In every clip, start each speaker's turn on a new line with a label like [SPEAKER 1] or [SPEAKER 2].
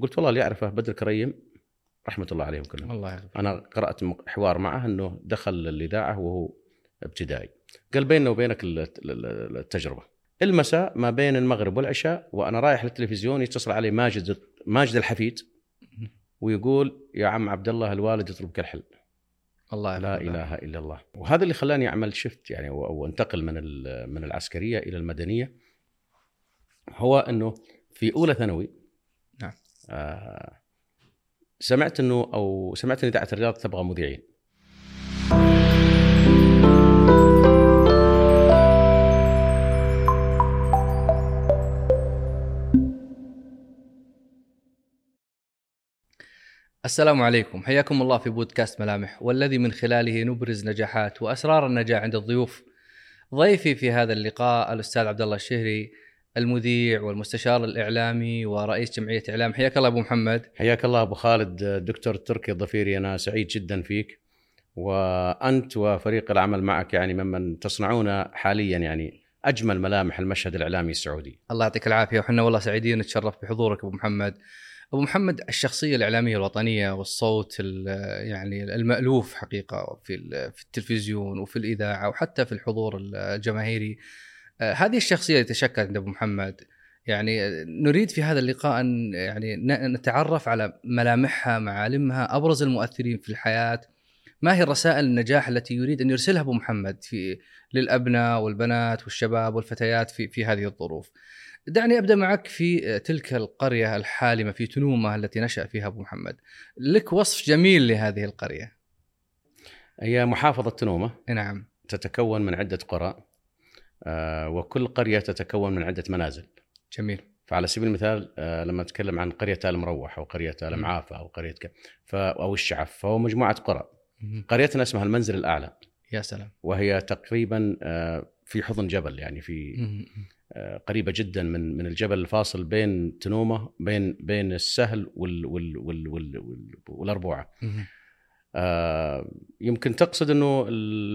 [SPEAKER 1] قلت والله اللي يعرفه بدر كريم رحمة الله عليهم كلهم.
[SPEAKER 2] الله يغفر
[SPEAKER 1] أنا قرأت حوار معه إنه دخل الاذاعه وهو ابتدائي. قال بيننا وبينك ال- ال- ال- التجربة. المساء ما بين المغرب والعشاء وأنا رايح للتلفزيون يتصل علي ماجد ماجد الحفيد ويقول يا عم عبد الله الوالد يطلبك الحل
[SPEAKER 2] الله
[SPEAKER 1] لا
[SPEAKER 2] يغفر له.
[SPEAKER 1] إله إلا الله. وهذا اللي خلاني أعمل شفت يعني وانتقل من من العسكرية إلى المدنية. هو إنه في أولى ثانوي. آه سمعت إنه أو سمعت إن إذاعة الرياض تبغى مذيعين.
[SPEAKER 2] السلام عليكم. حياكم الله في بودكاست ملامح والذي من خلاله نبرز نجاحات وأسرار النجاح عند الضيوف. ضيفي في هذا اللقاء الأستاذ عبد الله الشهري المذيع والمستشار الإعلامي ورئيس جمعية إعلام. حياك الله أبو محمد.
[SPEAKER 1] حياك الله أبو خالد. دكتور تركي الضفيري أنا سعيد جدا فيك. وأنت وفريق العمل معك يعني ممن تصنعون حاليا يعني أجمل ملامح المشهد الإعلامي السعودي.
[SPEAKER 2] الله يعطيك العافية. وحنا والله سعيدين نتشرف بحضورك أبو محمد. أبو محمد الشخصية الإعلامية الوطنية والصوت ال- يعني المألوف حقيقة في في التلفزيون وفي الإذاعة وحتى في الحضور الجماهيري. هذه الشخصية اللي تشكلت عند أبو محمد يعني آه، نريد في هذا اللقاء أن يعني نتعرف على ملامحها معالمها أبرز المؤثرين في الحياة ما هي الرسائل النجاح التي يريد أن يرسلها أبو محمد في للأبناء والبنات والشباب والفتيات في في هذه الظروف. دعني أبدأ معك في تلك القرية الحالمة في تنومة التي نشأ فيها أبو محمد. لك وصف جميل لهذه القرية.
[SPEAKER 1] هي محافظة تنومة
[SPEAKER 2] نعم
[SPEAKER 1] تتكون من عدة قرى آه، وكل قرية تتكون من عدة منازل
[SPEAKER 2] جميل.
[SPEAKER 1] فعلى سبيل المثال آه، لما أتكلم عن قرية آل مروح أو قرية آل
[SPEAKER 2] مم.
[SPEAKER 1] معافى أو قرية ك... ف... أو الشعف فهو مجموعة قرى. قريتنا اسمها المنزل الأعلى
[SPEAKER 2] يا سلام.
[SPEAKER 1] وهي تقريبا آه، في حضن جبل يعني في. آه، قريبة جدا من من الجبل الفاصل بين تنومة بين بين السهل وال وال وال وال وال والأربوعة
[SPEAKER 2] مهم.
[SPEAKER 1] آه، يمكن تقصد إنه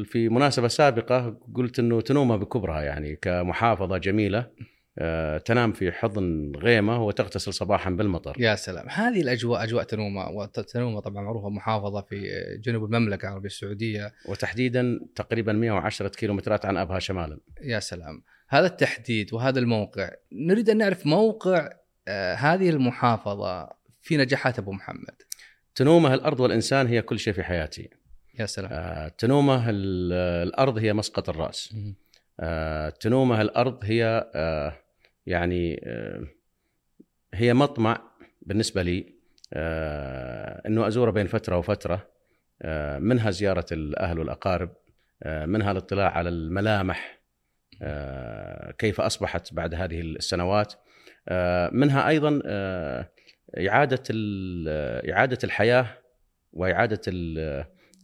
[SPEAKER 1] في مناسبة سابقة قلت إنه تنومه بكبرها يعني كمحافظة جميلة آه، تنام في حضن غيمة وتغتسل صباحا بالمطر.
[SPEAKER 2] يا سلام. هذه الأجواء أجواء تنومة وتنومة طبعا معروفة محافظة في جنوب المملكة العربية السعودية.
[SPEAKER 1] وتحديدا تقريبا 110 كيلومترات عن أبها شمالا.
[SPEAKER 2] يا سلام. هذا التحديد وهذا الموقع نريد أن نعرف موقع آه، هذه المحافظة في نجاحات أبو محمد.
[SPEAKER 1] تنومه الأرض والإنسان هي كل شيء في حياتي.
[SPEAKER 2] يا سلام.
[SPEAKER 1] آه، تنومه ال- الأرض هي مسقط الرأس. آه، تنومه الأرض هي آه، يعني آه، هي مطمع بالنسبة لي آه، إنه أزوره بين فترة وفترة آه، منها زيارة الأهل والأقارب آه، منها الاطلاع على الملامح آه، كيف أصبحت بعد هذه السنوات آه، منها أيضا آه، إعادة إعادة الحياة وإعادة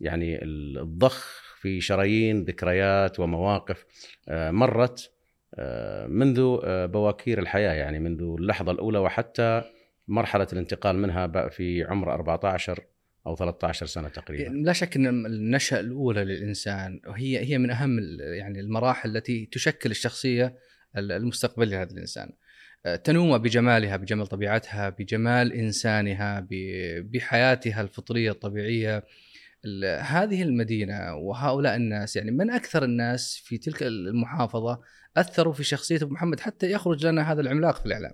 [SPEAKER 1] يعني الضخ في شرايين ذكريات ومواقف آه، مرت آه، منذ آه، بواكير الحياة يعني منذ اللحظة الأولى وحتى مرحلة الانتقال منها في عمر 14 أو 13 سنة تقريبا
[SPEAKER 2] لا شك إن النشأة الأولى للإنسان هي هي من أهم يعني المراحل التي تشكل الشخصية ال- المستقبلية لهذا الإنسان. آه، تنوم بجمالها بجمال طبيعتها بجمال إنسانها بحياتها الفطرية الطبيعية ال- هذه المدينة وهؤلاء الناس يعني من أكثر الناس في تلك المحافظة أثروا في شخصية أبو محمد حتى يخرج لنا هذا العملاق في الإعلام.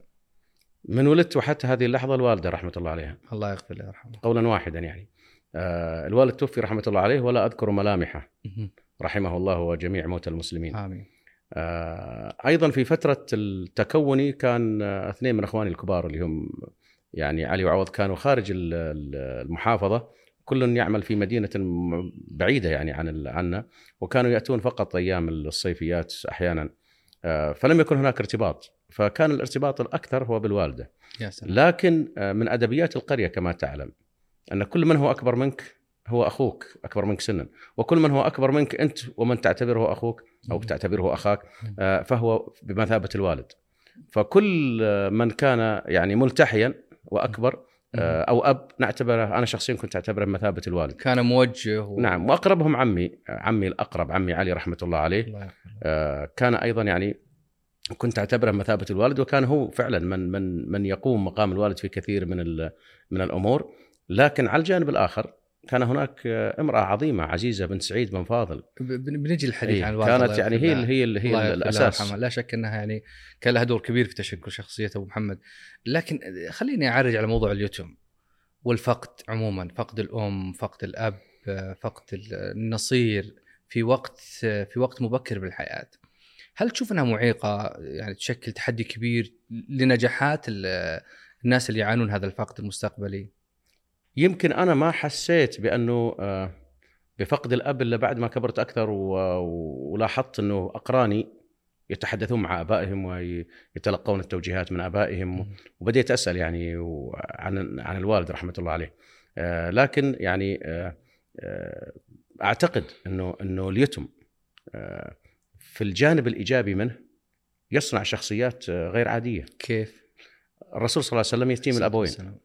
[SPEAKER 1] من ولدت وحتى هذه اللحظة الوالدة رحمة الله عليها
[SPEAKER 2] الله يغفر له ويرحمه.
[SPEAKER 1] قولا واحدا يعني آه، الوالد توفي رحمة الله عليه ولا أذكر ملامحه. رحمه الله وجميع موتى المسلمين
[SPEAKER 2] آمين.
[SPEAKER 1] آه، أيضا في فترة التكوني كان آه، اثنين من أخواني الكبار اللي هم يعني علي وعوض كانوا خارج ال- ال- المحافظة. كل يعمل في مدينة بعيدة يعني عن عنا وكانوا يأتون فقط أيام الصيفيات أحيانا. آه، فلم يكن هناك ارتباط فكان الارتباط الأكثر هو بالوالدة.
[SPEAKER 2] يا سلام.
[SPEAKER 1] لكن من أدبيات القرية كما تعلم أن كل من هو أكبر منك هو أخوك أكبر منك سنا. وكل من هو أكبر منك أنت ومن تعتبره أخوك أو تعتبره أخاك آه، فهو بمثابة الوالد. فكل من كان يعني ملتحيا وأكبر آه، أو أب نعتبره أنا شخصيا كنت أعتبره بمثابة الوالد.
[SPEAKER 2] كان موجه و...
[SPEAKER 1] نعم وأقربهم عمي عمي الأقرب عمي علي رحمة الله عليه
[SPEAKER 2] الله.
[SPEAKER 1] آه، كان أيضا يعني كنت أعتبره مثابه الوالد وكان هو فعلا من من من يقوم مقام الوالد في كثير من من الأمور. لكن على الجانب الآخر كان هناك امرأة عظيمة عزيزة بنت سعيد بن فاضل.
[SPEAKER 2] بنجي الحديث
[SPEAKER 1] إيه،
[SPEAKER 2] عن الوالد
[SPEAKER 1] كانت يعني هي
[SPEAKER 2] لها.
[SPEAKER 1] ال- هي ال-
[SPEAKER 2] الله
[SPEAKER 1] هي
[SPEAKER 2] الأساس. لا شك إنها يعني كان لها دور كبير في تشكل شخصية أبو محمد. لكن خليني أعرج على موضوع اليتم والفقد عموما فقد الأم فقد الأب فقد النصير في وقت في وقت مبكر بالحياة. هل تشوف إنها معيقة؟ يعني تشكل تحدي كبير لنجاحات ال- الناس اللي يعانون هذا الفقد المستقبلي؟
[SPEAKER 1] يمكن أنا ما حسيت بأنه آه، بفقد الأب إلا بعد ما كبرت أكثر ولاحظت إنه أقراني يتحدثون مع آبائهم ويتلقون التوجيهات من آبائهم وبديت أسأل يعني عن عن الوالد رحمة الله عليه. آه، لكن يعني آه، أعتقد إنه إنه اليتم في الجانب الإيجابي منه يصنع شخصيات غير عادية.
[SPEAKER 2] كيف؟
[SPEAKER 1] الرسول صلى الله عليه وسلم يتيم الأبوين.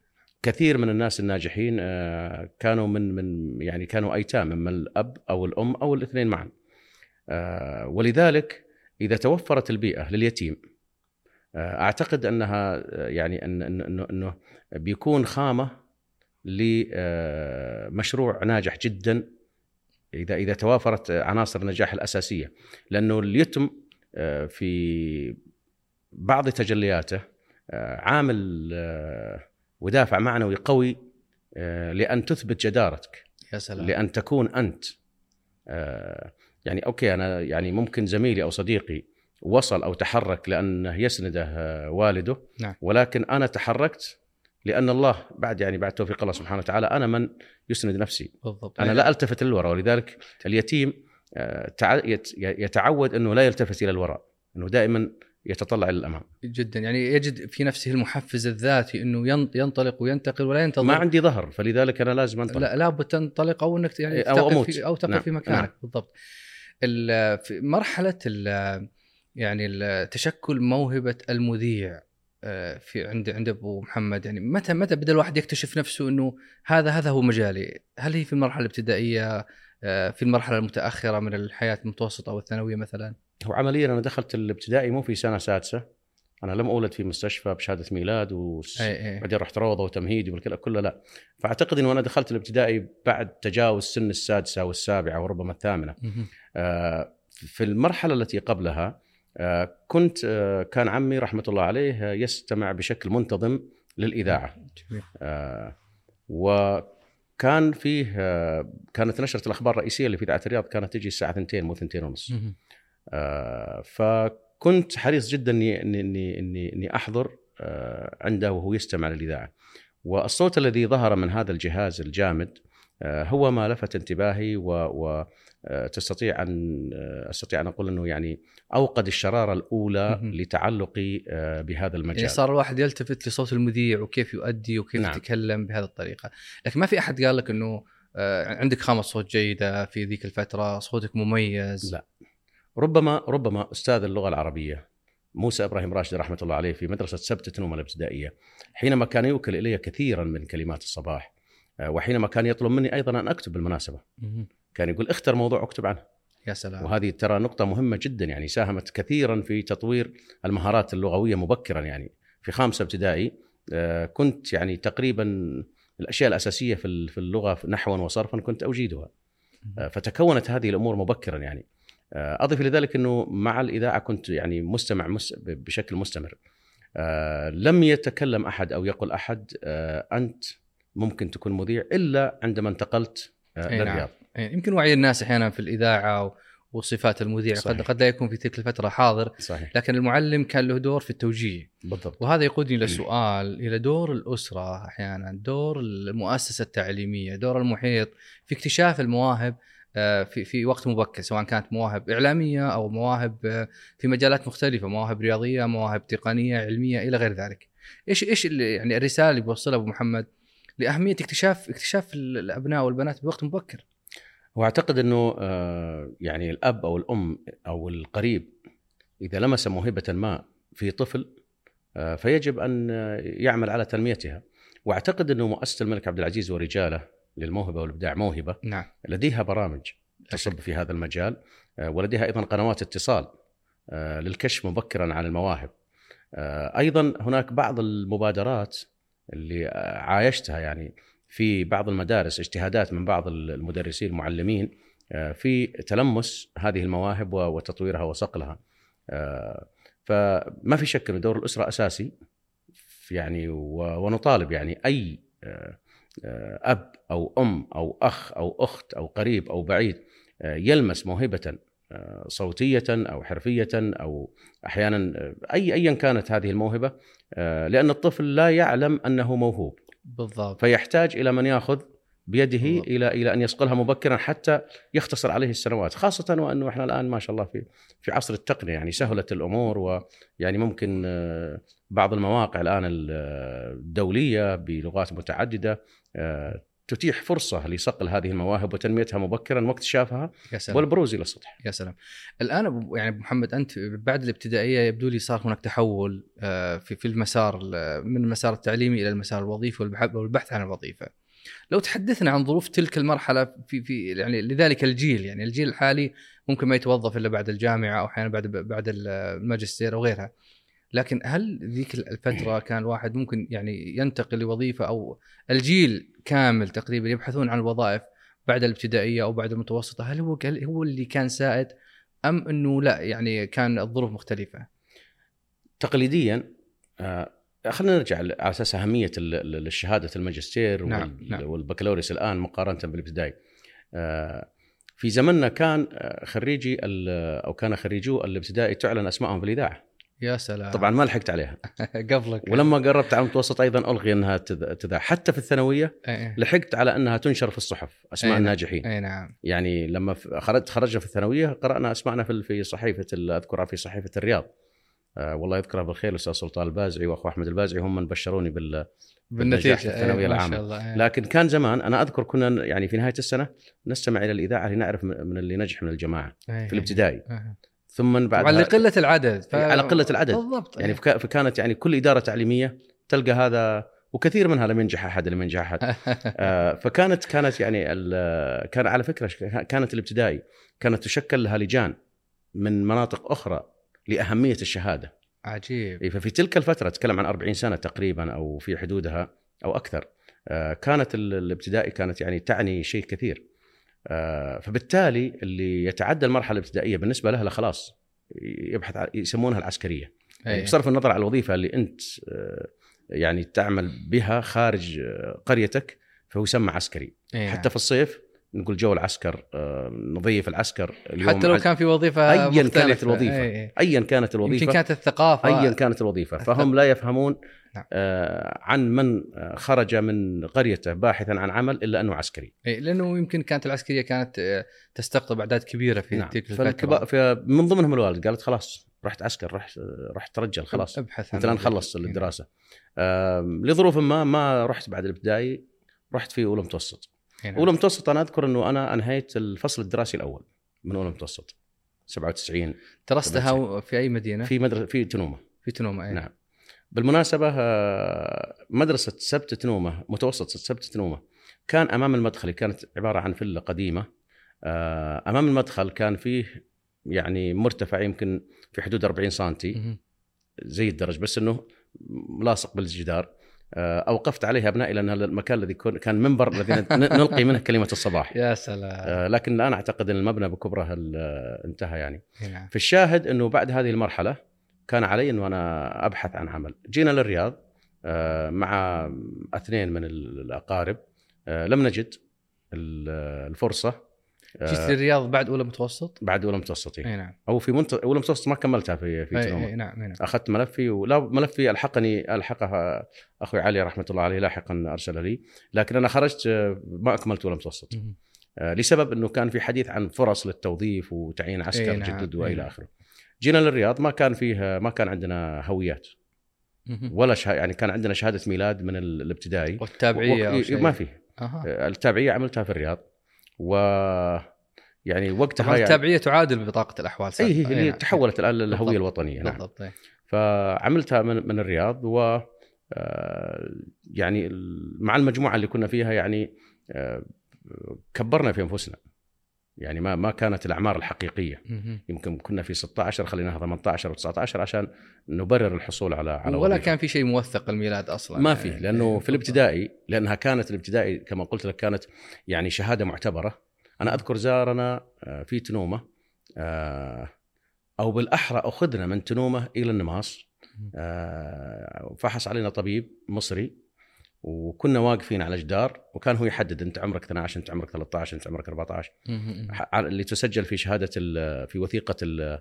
[SPEAKER 1] كثير من الناس الناجحين آه، كانوا من من يعني كانوا أيتام أما الأب أو الأم أو الاثنين معا. آه، ولذلك إذا توفرت البيئة لليتيم آه، أعتقد أنها يعني انه أنه بيكون خامة لمشروع ناجح جدا اذا إذا توافرت عناصر النجاح الأساسية. لأنه اليتم في بعض تجلياته عامل ودافع معنوي قوي آه، لأن تثبت جدارتك.
[SPEAKER 2] يا سلام.
[SPEAKER 1] لأن تكون أنت آه، يعني أوكي أنا يعني ممكن زميلي أو صديقي وصل أو تحرك لأنه يسنده آه، والده.
[SPEAKER 2] نعم.
[SPEAKER 1] ولكن أنا تحركت لأن الله بعد يعني بعد توفيق الله سبحانه وتعالى أنا من يسند نفسي.
[SPEAKER 2] بالضبط.
[SPEAKER 1] أنا لا ألتفت للوراء. ولذلك اليتيم تع- يت- يتعود إنه لا يلتفت إلى الوراء إنه دائما يتطلع إلى الأمام.
[SPEAKER 2] جدا. يعني يجد في نفسه المحفز الذاتي إنه ين- ينطلق وينتقل ولا ينتظر.
[SPEAKER 1] ما عندي ظهر فلذلك أنا لازم أنطلق.
[SPEAKER 2] لا لابد تنطلق أو إنك يعني تقف
[SPEAKER 1] أموت.
[SPEAKER 2] في أو تقف
[SPEAKER 1] نعم.
[SPEAKER 2] في مكانك.
[SPEAKER 1] نعم.
[SPEAKER 2] بالضبط. ال- في مرحلة ال- يعني ال- تشكل موهبة المذيع آه، في عند عند أبو محمد. يعني متى متى بدأ الواحد يكتشف نفسه إنه هذا هذا هو مجالي؟ هل هي في المرحلة الابتدائية آه، في المرحلة المتأخرة من الحياة المتوسطة أو الثانوية مثلا؟
[SPEAKER 1] هو عمليا أنا دخلت الابتدائي مو في سنة سادسة. أنا لم أولد في مستشفى بشهادة ميلاد وبعدين
[SPEAKER 2] اي اي
[SPEAKER 1] رحت روضة وتمهيدي والكلام كله لا. فأعتقد إنه أنا دخلت الابتدائي بعد تجاوز سن السادسة والسابعة وربما
[SPEAKER 2] الثامنة.
[SPEAKER 1] آه، في المرحلة التي قبلها آه، كنت آه، كان عمي رحمة الله عليه آه، يستمع بشكل منتظم
[SPEAKER 2] للإذاعة.
[SPEAKER 1] آه، وكان فيه آه، كانت نشرة الأخبار الرئيسية اللي في إذاعة الرياض كانت تجي الساعة 2 مو 2 ونص. فكنت حريص جدا اني اني اني اني, أحضر آه، عنده وهو يستمع للإذاعة والصوت الذي ظهر من هذا الجهاز الجامد آه، هو ما لفت انتباهي و, و آه، تستطيع أن آه، أستطيع أن أقول إنه يعني أوقد الشرارة
[SPEAKER 2] الأولى.
[SPEAKER 1] لتعلقي آه، بهذا المجال
[SPEAKER 2] يعني صار الواحد يلتفت لصوت المذيع وكيف يؤدي وكيف
[SPEAKER 1] نعم.
[SPEAKER 2] يتكلم بهذه الطريقة لكن ما في أحد قال لك إنه آه، عندك خامة صوت جيدة في ذيك الفترة صوتك مميز
[SPEAKER 1] لا. ربما ربما أستاذ اللغة العربية موسى إبراهيم راشد رحمة الله عليه في مدرسة سبت تنوم الابتدائية. حينما كان يوكل إلي كثيرا من كلمات الصباح آه، وحينما كان يطلب مني أيضا أن أكتب
[SPEAKER 2] بالمناسبة.
[SPEAKER 1] كان يقول اختر موضوع اكتب عنه.
[SPEAKER 2] يا سلام.
[SPEAKER 1] وهذه ترى نقطة مهمة جدا يعني ساهمت كثيرا في تطوير المهارات اللغوية مبكرا يعني في خامسه ابتدائي آه، كنت يعني تقريبا الأشياء الأساسية في ال- في اللغة نحوا وصرفا كنت أجيدها. آه، فتكونت هذه الأمور مبكرا يعني أضف إلى ذلك إنه مع الإذاعة كنت يعني مستمع مس- بشكل مستمر. آه، لم يتكلم أحد أو يقل أحد آه، أنت ممكن تكون مذيع إلا عندما انتقلت آه،
[SPEAKER 2] نعم.
[SPEAKER 1] للرياض
[SPEAKER 2] يعني يمكن وعي الناس أحيانا في الإذاعة و- وصفات المذيع قد
[SPEAKER 1] صحيح.
[SPEAKER 2] قد لا يكون في تلك الفترة حاضر
[SPEAKER 1] صحيح.
[SPEAKER 2] لكن المعلم كان له دور في التوجيه.
[SPEAKER 1] بالضبط.
[SPEAKER 2] وهذا يقودني إلى سؤال إلى دور الأسرة أحيانا دور المؤسسة التعليمية دور المحيط في اكتشاف المواهب آه، في في وقت مبكر سواء كانت مواهب إعلامية أو مواهب آه، في مجالات مختلفة مواهب رياضية مواهب تقنية علمية إلى غير ذلك. إيش إيش اللي- يعني الرسالة اللي بيوصلها أبو محمد لأهمية اكتشاف اكتشاف الأبناء والبنات بوقت مبكر؟
[SPEAKER 1] وأعتقد إنه آه، يعني الأب أو الأم أو القريب إذا لمس موهبة ما في طفل آه، فيجب أن آه، يعمل على تنميتها. وأعتقد إنه مؤسسة الملك عبد العزيز ورجاله للموهبة والإبداع موهبة.
[SPEAKER 2] نعم.
[SPEAKER 1] لديها برامج تصب في هذا المجال. آه، ولديها أيضا قنوات اتصال آه، للكشف مبكرا عن المواهب. آه، أيضا هناك بعض المبادرات اللي عايشتها يعني في بعض المدارس اجتهادات من بعض المدرسين المعلمين في تلمس هذه المواهب وتطويرها وصقلها. فما في شك إن دور الأسرة أساسي يعني ونطالب يعني أي أب أو أم أو أخ أو أخت أو قريب أو بعيد آه، يلمس موهبة آه، صوتية أو حرفية أو أحيانا آه، أي ايا كانت هذه الموهبة آه، لأن الطفل لا يعلم أنه موهوب
[SPEAKER 2] بالضبط
[SPEAKER 1] فيحتاج إلى من يأخذ بيده
[SPEAKER 2] بالضبط.
[SPEAKER 1] إلى إلى أن يصقلها مبكرا حتى يختصر عليه السنوات خاصة وأنه إحنا الآن ما شاء الله في في عصر التقنية يعني سهلت الأمور ويعني ممكن آه، بعض المواقع الآن ال- الدولية بلغات متعددة آه، تتيح فرصة لصقل هذه المواهب وتنميتها مبكرا واكتشافها والبروز إلى السطح
[SPEAKER 2] يا سلام أبو- يعني أبو محمد أنت بعد الابتدائية يبدو لي صار هناك تحول آه، في في المسار ال- من المسار التعليمي إلى المسار الوظيفي والبحث عن الوظيفة. لو تحدثنا عن ظروف تلك المرحلة في في يعني لذلك الجيل يعني الجيل الحالي ممكن ما يتوظف إلا بعد الجامعة أو أحيانا بعد بعد الماجستير أو غيرها. لكن هل ذيك الفترة كان الواحد ممكن يعني ينتقل لوظيفة أو الجيل كامل تقريبا يبحثون عن الوظائف بعد الابتدائية أو بعد المتوسطة هل هو هل هو اللي كان سائد أم إنه لا يعني كان الظروف مختلفة؟
[SPEAKER 1] تقليديا آه، خلينا نرجع على أساس أهمية ال- ال- الشهادة الماجستير
[SPEAKER 2] نعم، نعم.
[SPEAKER 1] والبكالوريوس الآن مقارنة بالابتدائي. آه، في زمننا كان آه، خريجي أو كان خريجو الابتدائي تعلن اسمائهم في الإذاعة،
[SPEAKER 2] يا سلام
[SPEAKER 1] طبعا ما لحقت عليها،
[SPEAKER 2] قبلك
[SPEAKER 1] ولما قربت على المتوسط أيضا ألغي أنها تذ- تذاع، حتى في الثانوية
[SPEAKER 2] اي
[SPEAKER 1] لحقت على أنها تنشر في الصحف أسماء
[SPEAKER 2] أي نعم.
[SPEAKER 1] الناجحين.
[SPEAKER 2] اي نعم
[SPEAKER 1] يعني لما خرجت خرجنا في الثانوية قرأنا أسماءنا في في صحيفة أذكرها في صحيفة الرياض. آه والله يذكرها بالخير الاستاذ سلطان البازعي وأخو أحمد البازعي هم من بشروني بال
[SPEAKER 2] بالنتيجة
[SPEAKER 1] في
[SPEAKER 2] إيه، ما
[SPEAKER 1] العامة.
[SPEAKER 2] شاء الله إيه.
[SPEAKER 1] لكن كان زمان أنا أذكر كنا يعني في نهاية السنة نستمع إلى الإذاعة لنعرف من اللي نجح من الجماعة
[SPEAKER 2] إيه،
[SPEAKER 1] في الابتدائي
[SPEAKER 2] إيه.
[SPEAKER 1] ثم بعد
[SPEAKER 2] طبعا لقله العدد ف...
[SPEAKER 1] على قلة العدد.
[SPEAKER 2] بالضبط
[SPEAKER 1] يعني. فكا- فكانت يعني كل إدارة تعليمية تلقى هذا وكثير منها لم ينجح أحد لم ينجح أحد آه، فكانت كانت يعني كان على فكرة كانت الابتدائي كانت تشكل لها لجان من مناطق أخرى لأهمية الشهادة
[SPEAKER 2] عجيب
[SPEAKER 1] إيه، ففي تلك الفترة تكلم عن 40 سنة تقريبا أو في حدودها أو أكثر آه، كانت ال- الابتدائي كانت يعني تعني شيء كثير فبالتالي اللي يتعدى المرحلة الابتدائية بالنسبة له لا خلاص يبحث يسمونها العسكرية.
[SPEAKER 2] إيه.
[SPEAKER 1] بصرف النظر عن الوظيفة اللي أنت آه، يعني تعمل بها خارج آه، قريتك فهو يسمى عسكري.
[SPEAKER 2] إيه،
[SPEAKER 1] حتى في الصيف نقول جو العسكر آه، نظيف العسكر اليوم
[SPEAKER 2] حتى لو كان في وظيفة
[SPEAKER 1] أياً كانت. الوظيفة.
[SPEAKER 2] إيه، إيه.
[SPEAKER 1] ايا كانت الوظيفة
[SPEAKER 2] يمكن كانت الثقافة
[SPEAKER 1] ايا كانت الوظيفة فهم لا يفهمون
[SPEAKER 2] نعم.
[SPEAKER 1] آه، عن من آه، خرج من قريته باحثا عن عمل إلا أنه عسكري
[SPEAKER 2] إيه، لأنه يمكن كانت العسكرية كانت تستقطب أعداد كبيرة في
[SPEAKER 1] نعم
[SPEAKER 2] تلك الفترة
[SPEAKER 1] فمن ضمنهم الوالد قالت خلاص رحت عسكر رحت رحت ترجل خلاص
[SPEAKER 2] أبحث
[SPEAKER 1] مثلا. خلص
[SPEAKER 2] إيه.
[SPEAKER 1] الدراسة لظروف ما ما رحت بعد الابتدائي رحت في أولى متوسط. أولى متوسط أنا أذكر إنه أنا أنهيت الفصل الدراسي الأول من أولى متوسط 97
[SPEAKER 2] درستها في أي مدينة؟ في,
[SPEAKER 1] مدرسه في تنومة
[SPEAKER 2] في تنومة إيه.
[SPEAKER 1] نعم بالمناسبة آه، مدرسة سبت تنومة متوسط سبت تنومة كان أمام المدخل كانت عبارة عن فيلا قديمة آه، أمام المدخل كان فيه يعني مرتفع يمكن في حدود 40 سنتي
[SPEAKER 2] مهم.
[SPEAKER 1] زي الدرج بس إنه ملاصق بالجدار أوقفت عليه أبنائي لأن هذا المكان الذي كان منبر الذي نلقي منه كلمة الصباح.
[SPEAKER 2] يا سلام.
[SPEAKER 1] آه، لكن الان أعتقد أن المبنى بكبره ال- انتهى يعني.
[SPEAKER 2] نعم.
[SPEAKER 1] في الشاهد أنه بعد هذه المرحلة كان علي أنه أنا أبحث عن عمل. جينا للرياض آه، مع اثنين من الأقارب. آه، لم نجد ال- الفرصة. آه،
[SPEAKER 2] جيت للرياض بعد أولى متوسط؟
[SPEAKER 1] بعد أولى متوسطي
[SPEAKER 2] إي. نعم.
[SPEAKER 1] أو في منت... أولى متوسط ما كملتها في في
[SPEAKER 2] إي، نعم إي، نعم.
[SPEAKER 1] أخذت ملفي ولا ملفي ألحقني ألحقها أخوي علي رحمة الله عليه لاحقا أرسل لي لكن أنا خرجت آه، ما أكملت ولا متوسط. آه، لسبب إنه كان في حديث عن فرص للتوظيف وتعيين عسكر
[SPEAKER 2] نعم،
[SPEAKER 1] جدد وإلى
[SPEAKER 2] نعم.
[SPEAKER 1] آخره. جينا للرياض ما كان فيه ما كان عندنا هويات. ولا شه... يعني كان عندنا شهادة ميلاد من ال- الابتدائي.
[SPEAKER 2] والتابعيه شيء.
[SPEAKER 1] ما فيه آه، التابعية عملتها في الرياض. و يعني وقتها يعني
[SPEAKER 2] التابعية تعادل بطاقة الأحوال
[SPEAKER 1] اي. هي
[SPEAKER 2] إي
[SPEAKER 1] اللي
[SPEAKER 2] نعم.
[SPEAKER 1] تحولت الان للهويه. الوطنية نعم
[SPEAKER 2] بالضبط إي.
[SPEAKER 1] فعملتها من من الرياض و آه، يعني مع المجموعة اللي كنا فيها يعني آه، كبرنا في أنفسنا يعني ما ما كانت الأعمار
[SPEAKER 2] الحقيقية.
[SPEAKER 1] يمكن كنا في 16 خليناها 18 أو 19 عشان نبرر الحصول على على
[SPEAKER 2] ولا
[SPEAKER 1] وظيفة.
[SPEAKER 2] كان في شيء موثق الميلاد أصلا.
[SPEAKER 1] ما
[SPEAKER 2] يعني-
[SPEAKER 1] في لأنه في الابتدائي لأنها كانت الابتدائي كما قلت لك كانت يعني شهادة معتبرة. أنا أذكر زارنا آه، في تنومة آه، أو بالأحرى أخذنا من تنومة إلى النماص. آه، فحص علينا طبيب مصري. وكنا واقفين على جدار وكان هو يحدد أنت عمرك 12 أنت عمرك 13 أنت عمرك 14
[SPEAKER 2] مهم.
[SPEAKER 1] ح- اللي تسجل في شهادة ال- في وثيقة ال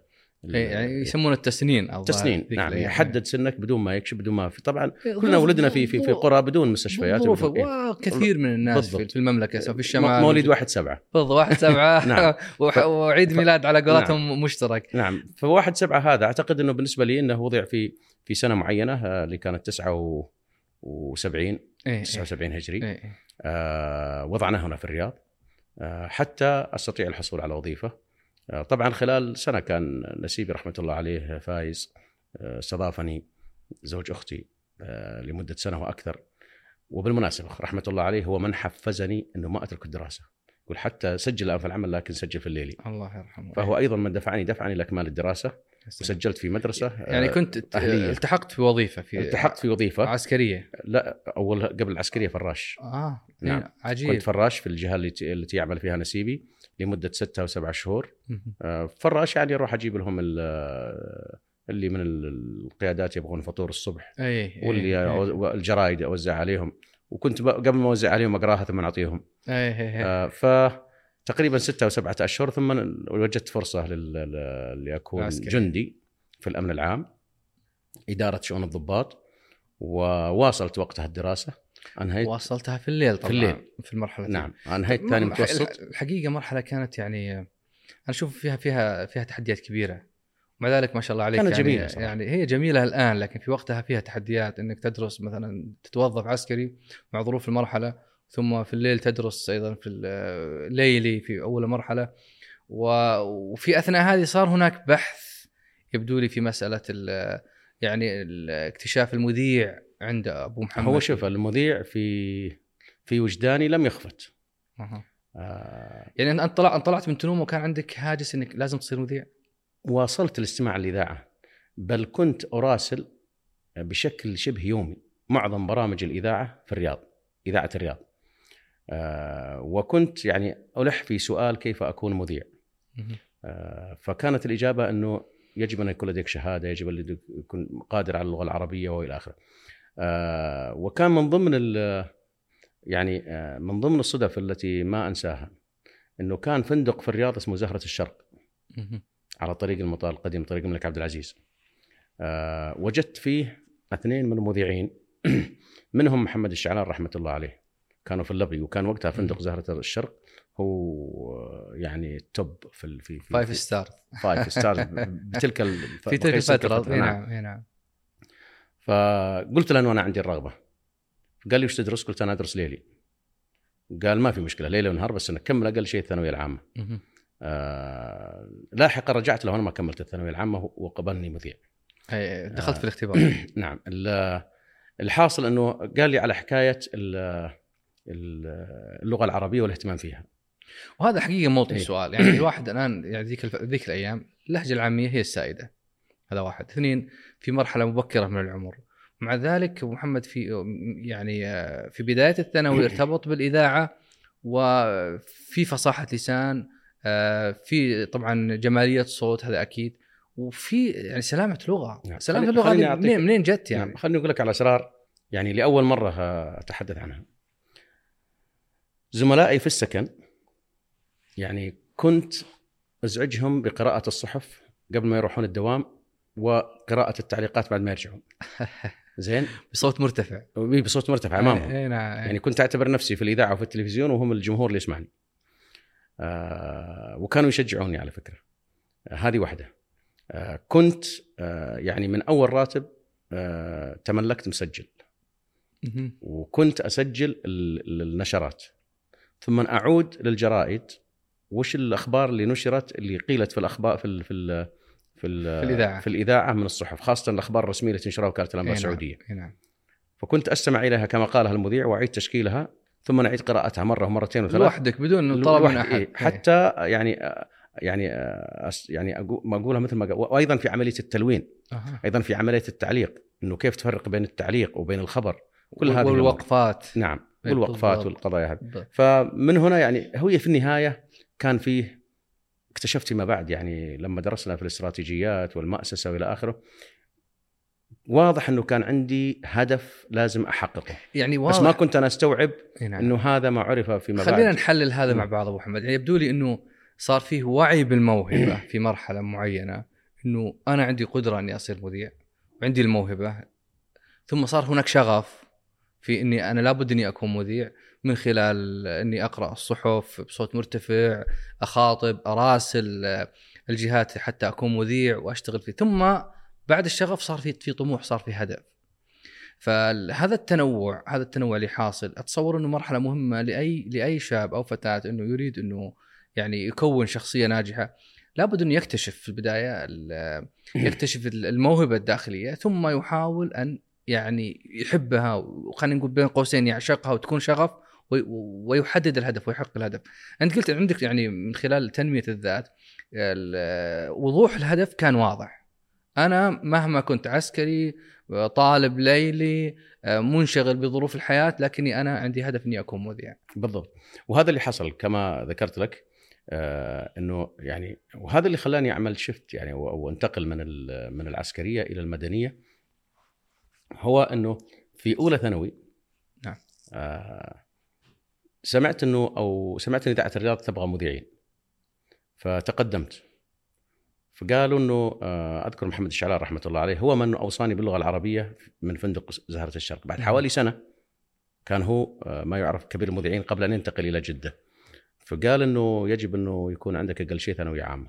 [SPEAKER 2] إيه، يعني يسمونه التسنين أو
[SPEAKER 1] تسنين نعم يحدد سنك بدون ما يكشف بدون ما في. طبعا
[SPEAKER 2] إيه،
[SPEAKER 1] كلنا ولدنا في في في قرى بدون مستشفيات.
[SPEAKER 2] ظروف
[SPEAKER 1] إيه.
[SPEAKER 2] وكثير من الناس في
[SPEAKER 1] بالضبط.
[SPEAKER 2] في المملكة سواء في الشمال
[SPEAKER 1] مواليد واحد سبعة.
[SPEAKER 2] بالضبط واحد سبعة.
[SPEAKER 1] نعم.
[SPEAKER 2] وح- وعيد ميلاد على قولتهم مشترك.
[SPEAKER 1] نعم. فواحد سبعة هذا أعتقد إنه بالنسبة لي إنه وضع في في سنة معينة آه، اللي كانت 79
[SPEAKER 2] إيه،
[SPEAKER 1] 79 هجري.
[SPEAKER 2] إيه، إيه.
[SPEAKER 1] آه، وضعناه هنا في الرياض. آه، حتى أستطيع الحصول على وظيفة. آه، طبعا خلال سنة كان نسيبي رحمة الله عليه فايز آه، استضافني زوج أختي آه، لمدة سنة وأكثر. وبالمناسبة رحمة الله عليه هو من حفزني إنه ما أترك الدراسة. يقول حتى سجل الان في العمل لكن سجل في الليلي.
[SPEAKER 2] الله يرحمه.
[SPEAKER 1] فهو أيضا من دفعني دفعني لإكمال الدراسة. وسجلت في مدرسة
[SPEAKER 2] يعني
[SPEAKER 1] آه،
[SPEAKER 2] كنت
[SPEAKER 1] أهلية.
[SPEAKER 2] التحقت في وظيفة في
[SPEAKER 1] التحقت في وظيفة.
[SPEAKER 2] عسكرية.
[SPEAKER 1] لا أول قبل العسكرية فراش.
[SPEAKER 2] آه
[SPEAKER 1] نعم.
[SPEAKER 2] نعم. عجيب.
[SPEAKER 1] كنت فراش في الجهة التي, التي يعمل فيها نسيبي لمدة ستة أو سبعة شهور. آه، فراش يعني أروح أجيب لهم ال- اللي من القيادات يبغون فطور الصبح
[SPEAKER 2] اي
[SPEAKER 1] واللي
[SPEAKER 2] اي
[SPEAKER 1] الجرايد أوزع عليهم. وكنت قبل ما أوزع عليهم أقراها ثم أعطيهم.
[SPEAKER 2] اي اي
[SPEAKER 1] آه، فتقريبا ستة أو سبعة أشهر ثم وجدت فرصة لاكون. جندي في الأمن العام إدارة شؤون الضباط وواصلت وقتها الدراسة أنهيت
[SPEAKER 2] واصلتها في الليل طبعا
[SPEAKER 1] في الليل.
[SPEAKER 2] في المرحلة
[SPEAKER 1] نعم أنهيت ثاني متوسط
[SPEAKER 2] الحقيقة مرحلة كانت يعني أنا أشوف فيها فيها فيها تحديات كبيرة ومع ذلك ما شاء الله عليك
[SPEAKER 1] كانت
[SPEAKER 2] يعني
[SPEAKER 1] جميلة صراحة.
[SPEAKER 2] يعني هي جميلة الآن لكن في وقتها فيها تحديات إنك تدرس مثلا تتوظف عسكري مع ظروف المرحلة ثم في الليل تدرس أيضا في الليلي في أول مرحلة. وفي أثناء هذه صار هناك بحث يبدو لي في مسألة ال- يعني ال- اكتشاف المذيع عند أبو محمد.
[SPEAKER 1] هو شوف المذيع في في وجداني لم يخفت.
[SPEAKER 2] أها.
[SPEAKER 1] آه.
[SPEAKER 2] يعني أنت طلعت أنت طلعت من تنوم وكان عندك هاجس إنك لازم تصير مذيع؟
[SPEAKER 1] واصلت الاستماع للاذاعه بل كنت أراسل بشكل شبه يومي معظم برامج الإذاعة في الرياض إذاعة الرياض. وكنت يعني ألح في سؤال كيف أكون مذيع. آه فكانت الإجابة أنه يجب أن يكون لديك شهادة يجب أن يكون قادر على اللغة العربية وإلى آخره. آه وكان من ضمن ال- يعني آه من ضمن الصدف التي ما أنساها أنه كان فندق في الرياض اسمه زهرة الشرق. على طريق المطار القديم طريق الملك عبد العزيز. آه وجدت فيه اثنين من المذيعين منهم محمد الشعلان رحمة الله عليه. كانوا في اللبي وكان وقتها فندق زهرة الشرق هو آه، يعني top في في
[SPEAKER 2] five star
[SPEAKER 1] five star بتلك
[SPEAKER 2] في تلك الفترة اي
[SPEAKER 1] نعم.
[SPEAKER 2] نعم. اي نعم
[SPEAKER 1] فقلت له انه أنا عندي الرغبة. قال لي وش تدرس؟ قلت أنا أدرس ليلي. قال ما في مشكلة ليله ونهار بس انك كمل أقل شيء الثانوية
[SPEAKER 2] العامة.
[SPEAKER 1] آه لاحقا رجعت له أنا ما كملت الثانوية العامة وقبلني مذيع.
[SPEAKER 2] دخلت
[SPEAKER 1] آه.
[SPEAKER 2] في الاختبار.
[SPEAKER 1] نعم. ال- الحاصل إنه قال لي على حكاية اللغة العربية والاهتمام فيها.
[SPEAKER 2] وهذا حقيقة موطن
[SPEAKER 1] إيه.
[SPEAKER 2] سؤال. يعني الواحد الآن يعني ذيك الف... ذيك الأيام اللهجة العامية هي السائدة. هذا واحد. اثنين في مرحلة مبكرة من العمر. مع ذلك محمد في يعني آه، في بداية الثانوي ارتبط بالإذاعة وفي فصاحة لسان آه، في طبعا جمالية صوت هذا أكيد. وفي يعني سلامة لغة.
[SPEAKER 1] نعم.
[SPEAKER 2] سلامة
[SPEAKER 1] اللغة
[SPEAKER 2] منين جت يعني؟
[SPEAKER 1] يعني خليني أقول لك على أسرار يعني لأول مرة أتحدث عنها. زملائي في السكن يعني كنت أزعجهم بقراءة الصحف قبل ما يروحون الدوام وقراءة التعليقات بعد ما يرجعون زين
[SPEAKER 2] بصوت مرتفع
[SPEAKER 1] بصوت مرتفع أمامهم
[SPEAKER 2] أي نعم
[SPEAKER 1] يعني كنت أعتبر نفسي في الإذاعة وفي التلفزيون وهم الجمهور اللي يسمعني. آه وكانوا يشجعوني على فكرة. آه هذه واحدة. آه كنت آه يعني من أول راتب آه تملكت مسجل. وكنت أسجل ال- النشرات ثم أعود للجرائد وش الأخبار اللي نشرت اللي قيلت في الأخبار في ال في ال في, ال
[SPEAKER 2] في الإذاعة.
[SPEAKER 1] في الإذاعة من الصحف خاصة الأخبار الرسمية التي تنشرها وكالة الانباء
[SPEAKER 2] نعم،
[SPEAKER 1] السعودية.
[SPEAKER 2] إي نعم
[SPEAKER 1] فكنت أستمع إليها كما قالها المذيع وأعيد تشكيلها ثم نعيد قراءتها مرة ومرتين وثلاث
[SPEAKER 2] لوحدك بدون طلب من
[SPEAKER 1] أحد. حتى يعني يعني يعني ما أقولها مثل ما قال وأيضا في عملية التلوين
[SPEAKER 2] أها.
[SPEAKER 1] أيضا في عملية التعليق إنه كيف تفرق بين التعليق وبين الخبر كل هذه.
[SPEAKER 2] والوقفات
[SPEAKER 1] نعم والوقفات
[SPEAKER 2] بالضبط.
[SPEAKER 1] والقضايا هذه. فمن هنا يعني هي في النهاية كان فيه اكتشفت فيما بعد يعني لما درسنا في الاستراتيجيات والمأسسة وإلى آخره واضح إنه كان عندي هدف لازم أحققه
[SPEAKER 2] يعني
[SPEAKER 1] بس
[SPEAKER 2] واضح
[SPEAKER 1] ما كنت أنا أستوعب
[SPEAKER 2] إيه نعم.
[SPEAKER 1] إنه هذا ما عرف فيما
[SPEAKER 2] خلينا
[SPEAKER 1] بعد
[SPEAKER 2] نحلل هذا مع
[SPEAKER 1] مم.
[SPEAKER 2] بعض أبو محمد يعني يبدو لي إنه صار فيه وعي بالموهبة في مرحلة معينة إنه أنا عندي قدرة إني أصير مذيع وعندي الموهبة ثم صار هناك شغف في إني أنا لابد إني أكون مذيع من خلال إني أقرأ الصحف بصوت مرتفع أخاطب أراسل آه، الجهات حتى أكون مذيع وأشتغل فيه. ثم بعد الشغف صار في في طموح صار في هدف. فهذا التنوع هذا التنوع اللي حاصل أتصور إنه مرحلة مهمة لأي لأي شاب أو فتاة إنه يريد إنه يعني يكون شخصية ناجحة. لابد إنه يكتشف في البداية ال- يكتشف الموهبة الداخلية ثم يحاول أن يعني يحبها وخلينا نقول بين قوسين يعشقها وتكون شغف وي- ويحدد الهدف ويحقق الهدف. أنت قلت عندك يعني من خلال تنمية الذات ال- وضوح الهدف كان واضح. أنا مهما كنت عسكري طالب ليلي منشغل بظروف الحياة لكني أنا عندي هدف إني أكون مذيع.
[SPEAKER 1] بالضبط وهذا اللي حصل كما ذكرت لك آه إنه يعني وهذا اللي خلاني أعمل شفت يعني وانتقل من من العسكرية إلى المدنية هو أنه في أولى ثانوي
[SPEAKER 2] نعم.
[SPEAKER 1] آه سمعت أنه أو سمعت أن إذاعة الرياض تبغى مذيعين. فتقدمت. فقالوا أنه آه أذكر محمد الشعلان رحمة الله عليه هو من أوصاني باللغة العربية من فندق زهرة الشرق. بعد
[SPEAKER 2] نعم.
[SPEAKER 1] حوالي سنة كان هو آه، ما يعرف كبير المذيعين قبل أن ينتقل إلى جدة. فقال أنه يجب أنه يكون عندك أقل شيء ثانوية عامة.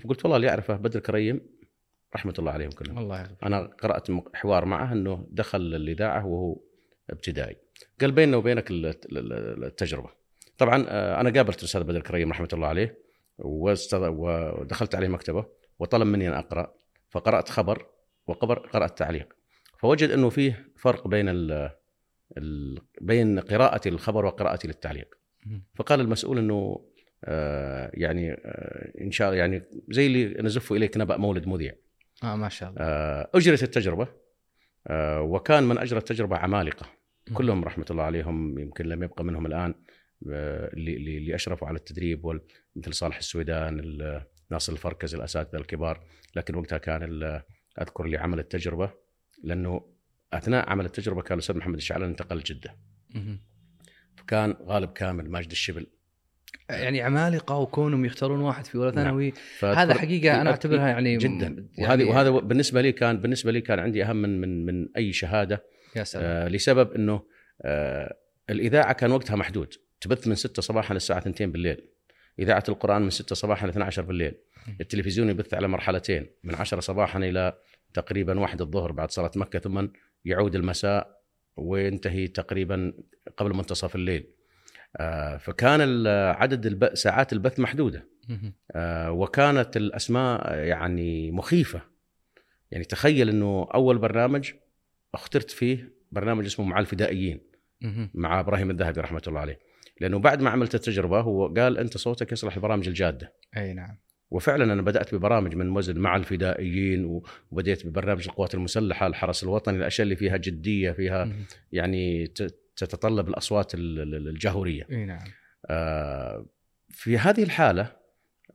[SPEAKER 1] فقلت والله اللي يعرفه بدر كريم رحمة الله عليهم كلهم.
[SPEAKER 2] الله يغفر
[SPEAKER 1] أنا قرأت حوار معه إنه دخل الاذاعه وهو ابتدائي. قال بيننا وبينك ال- ال- التجربة. طبعا آه، أنا قابلت الأستاذ بدر كريم رحمة الله عليه ودخلت عليه مكتبة وطلب مني أن أقرأ فقرأت خبر وقبر قرأت تعليق. فوجد إنه فيه فرق بين ال بين قراءتي للخبر وقراءتي للتعليق. فقال المسؤول إنه آه، يعني آه، إن شاء الله يعني زي اللي نزف إليك نبأ مولد مذيع.
[SPEAKER 2] آه ما شاء الله.
[SPEAKER 1] آه، اجرت التجربة. آه، وكان من أجرى التجربة
[SPEAKER 2] عمالقة.
[SPEAKER 1] كلهم رحمة الله عليهم يمكن لم يبقى منهم الآن آه، اللي اللي اللي أشرفوا على التدريب مثل صالح السويدان ال- ناصر الفركز الأساتذة الكبار. لكن وقتها كان أذكر اللي عمل التجربة لأنه أثناء عمل التجربة كان الأستاذ محمد الشعلان انتقل جده. فكان غالب كامل ماجد الشبل
[SPEAKER 2] يعني عمالقه وكونهم يختارون واحد في اولى
[SPEAKER 1] نعم.
[SPEAKER 2] ثانوي.
[SPEAKER 1] فأذكر-
[SPEAKER 2] هذا حقيقة أنا أعتبرها يعني
[SPEAKER 1] جدا.
[SPEAKER 2] يعني
[SPEAKER 1] وهذه وهذا بالنسبة لي كان بالنسبة لي كان عندي أهم من من من أي شهادة
[SPEAKER 2] يا سلام.
[SPEAKER 1] آه لسبب إنه آه الإذاعة كان وقتها محدود. تبث من 6 صباحا للساعة 2 بالليل. إذاعة القرآن من 6 صباحا ل 12 بالليل. التلفزيون يبث على مرحلتين من 10 صباحا إلى تقريبا واحد الظهر بعد صلاة مكة ثم يعود المساء وينتهي تقريبا قبل منتصف الليل. فكان ال- عدد. ساعات البث
[SPEAKER 2] محدودة.
[SPEAKER 1] آه، وكانت الأسماء يعني مخيفة يعني تخيل إنه أول برنامج اخترت فيه برنامج اسمه مع الفدائيين. مع إبراهيم الذهبي رحمة الله عليه لأنه بعد ما عملت التجربة هو قال أنت صوتك يصلح البرامج الجادة
[SPEAKER 2] أي نعم
[SPEAKER 1] وفعلا أنا بدأت ببرامج من وزن مع الفدائيين وبديت ببرنامج القوات المسلحة الحرس الوطني الأشياء اللي فيها جدية فيها. يعني تتطلب الأصوات ال- ال- الجهورية.
[SPEAKER 2] إي نعم.
[SPEAKER 1] آه، في هذه الحالة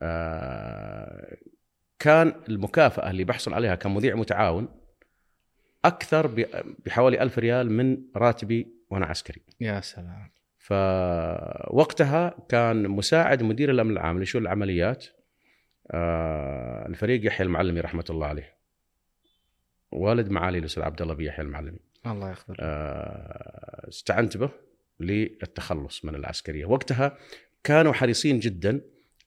[SPEAKER 1] آه، كان المكافأة اللي بحصل عليها كمذيع متعاون أكثر ب- بحوالي ألف ريال من راتبي وأنا عسكري.
[SPEAKER 2] يا سلام.
[SPEAKER 1] فوقتها كان مساعد مدير الأمن العام لشؤون العمليات آه، الفريق يحيى المعلمي رحمة الله عليه والد معالي الأستاذ عبد الله بن يحيى المعلمي.
[SPEAKER 2] الله يغفر
[SPEAKER 1] آه، استعنت به للتخلص من العسكرية، وقتها كانوا حريصين جدا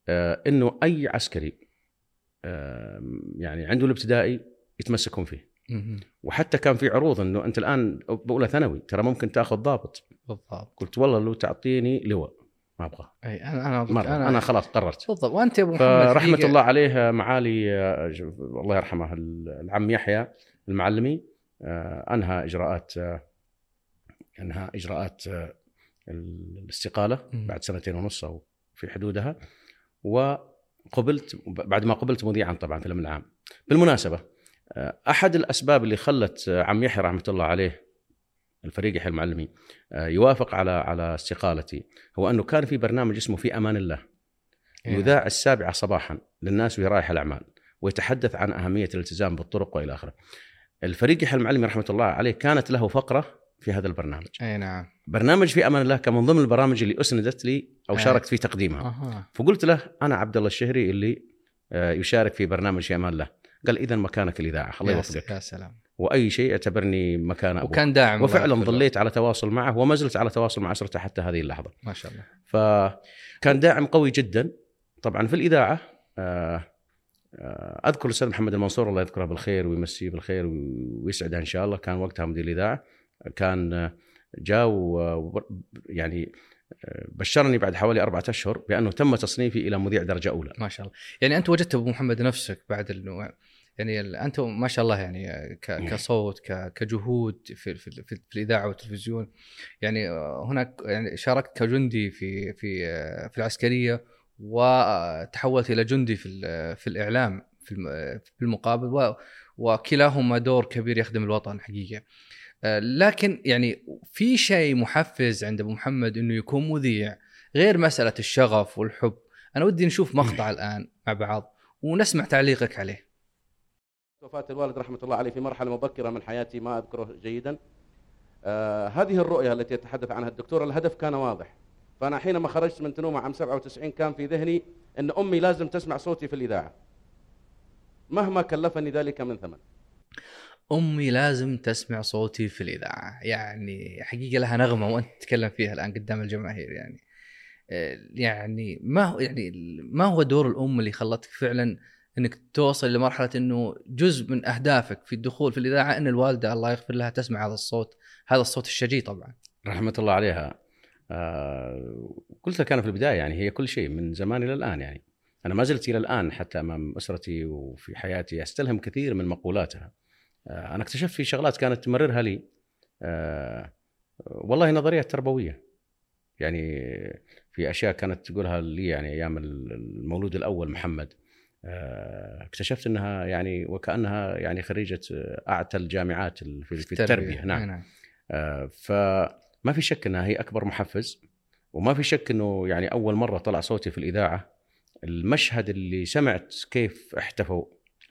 [SPEAKER 1] آه، إنه أي عسكري آه، يعني عنده الابتدائي يتمسكون فيه،. وحتى كان في عروض إنه أنت الآن باولى ثانوي ترى ممكن تأخذ ضابط،
[SPEAKER 2] بالضبط.
[SPEAKER 1] قلت والله لو تعطيني لواء ما
[SPEAKER 2] أبغى أي أنا
[SPEAKER 1] أنا أنا, أنا خلاص قررت.
[SPEAKER 2] بالضبط. وأنت يا أبو محمد حقيقة-
[SPEAKER 1] الله عليه معالي آه، الله يرحمه العم يحيى المعلمي. أنهى إجراءات آه، أنهى إجراءات آه،
[SPEAKER 2] الاستقالة.
[SPEAKER 1] بعد سنتين ونص أو في حدودها وقبلت بعد ما قبلت مذيعا طبعا في الأمن العام. بالمناسبة آه، أحد الأسباب اللي خلت آه، عم يحيى رحمة الله عليه الفريق يحيى المعلمي آه، يوافق على على استقالتي هو أنه كان في برنامج اسمه في أمان الله
[SPEAKER 2] إيه.
[SPEAKER 1] يذاع السابعة صباحا للناس وهي رايحه الأعمال ويتحدث عن أهمية الالتزام بالطرق وإلى آخره. الفريق يحيى المعلمي رحمة الله عليه كانت له فقرة في هذا البرنامج.
[SPEAKER 2] أي نعم
[SPEAKER 1] برنامج في أمان الله كان من ضمن البرامج اللي أسندت لي
[SPEAKER 2] أو.
[SPEAKER 1] شاركت في تقديمها. فقلت له أنا عبد الله الشهري اللي آه، يشارك في برنامج في أمان الله. قال إذا مكانك الإذاعة الله يوفقك
[SPEAKER 2] يا سلام
[SPEAKER 1] وأي شيء أعتبرني مكان أبوك.
[SPEAKER 2] وكان داعم
[SPEAKER 1] وفعلا. ظليت على تواصل معه وما زلت على تواصل مع أسرته حتى هذه اللحظة.
[SPEAKER 2] ما شاء الله
[SPEAKER 1] فكان داعم قوي جدا طبعا في الإذاعة آه، أذكر الأستاذ محمد المنصور الله يذكره بالخير ويمسيه بالخير ويسعده إن شاء الله. كان وقتها مدير الإذاعة كان جاء يعني بشرني بعد حوالي أربعة أشهر بأنه تم تصنيفي إلى مذيع درجة أولى.
[SPEAKER 2] ما شاء الله. يعني أنت وجدت أبو محمد نفسك بعد انه يعني أنت ما شاء الله يعني ك- كصوت كجهود في في, في, في الإذاعة والتلفزيون. يعني هناك يعني شاركت كجندي في في في العسكرية وتحولت إلى جندي في ال- في الإعلام في الم- في المقابل و- وكلاهما دور كبير يخدم الوطن حقيقة. آه، لكن يعني في شيء محفز عند أبو محمد إنه يكون مذيع غير مسألة الشغف والحب. أنا ودي نشوف مقطع الآن مع بعض ونسمع تعليقك عليه.
[SPEAKER 3] وفاة الوالد رحمة الله عليه في مرحلة مبكرة من حياتي ما أذكره جيدا. آه هذه الرؤية التي يتحدث عنها الدكتور الهدف كان واضح. فأنا حينما خرجت من تنومة عام 97 كان في ذهني أن أمي لازم تسمع صوتي في الإذاعة. مهما كلفني ذلك من ثمن.
[SPEAKER 2] أمي لازم تسمع صوتي في الإذاعة. يعني حقيقة لها نغمة وأنت تتكلم فيها الآن قدام الجماهير يعني. آه، يعني ما هو يعني ما هو دور الأم اللي خلتك فعلا إنك توصل لمرحلة إنه جزء من أهدافك في الدخول في الإذاعة إن الوالدة الله يغفر لها تسمع هذا الصوت هذا الصوت الشجي طبعا.
[SPEAKER 1] رحمة الله عليها. آه، قلت لك أنا في البداية يعني هي كل شيء من زمان إلى الآن يعني. أنا ما زلت إلى الآن حتى أمام أسرتي وفي حياتي أستلهم كثير من مقولاتها. آه، أنا اكتشفت في شغلات كانت تمررها لي. آه، والله نظريات تربوية. يعني في أشياء كانت تقولها لي يعني أيام المولود الأول محمد. اكتشفت أنها يعني وكأنها يعني خريجة أعتى الجامعات في في التربية. نعم.
[SPEAKER 2] نعم.
[SPEAKER 1] آه، فما في شك إنها هي أكبر محفز وما في شك إنه يعني أول مرة طلع صوتي في الإذاعة. المشهد اللي سمعت كيف احتفوا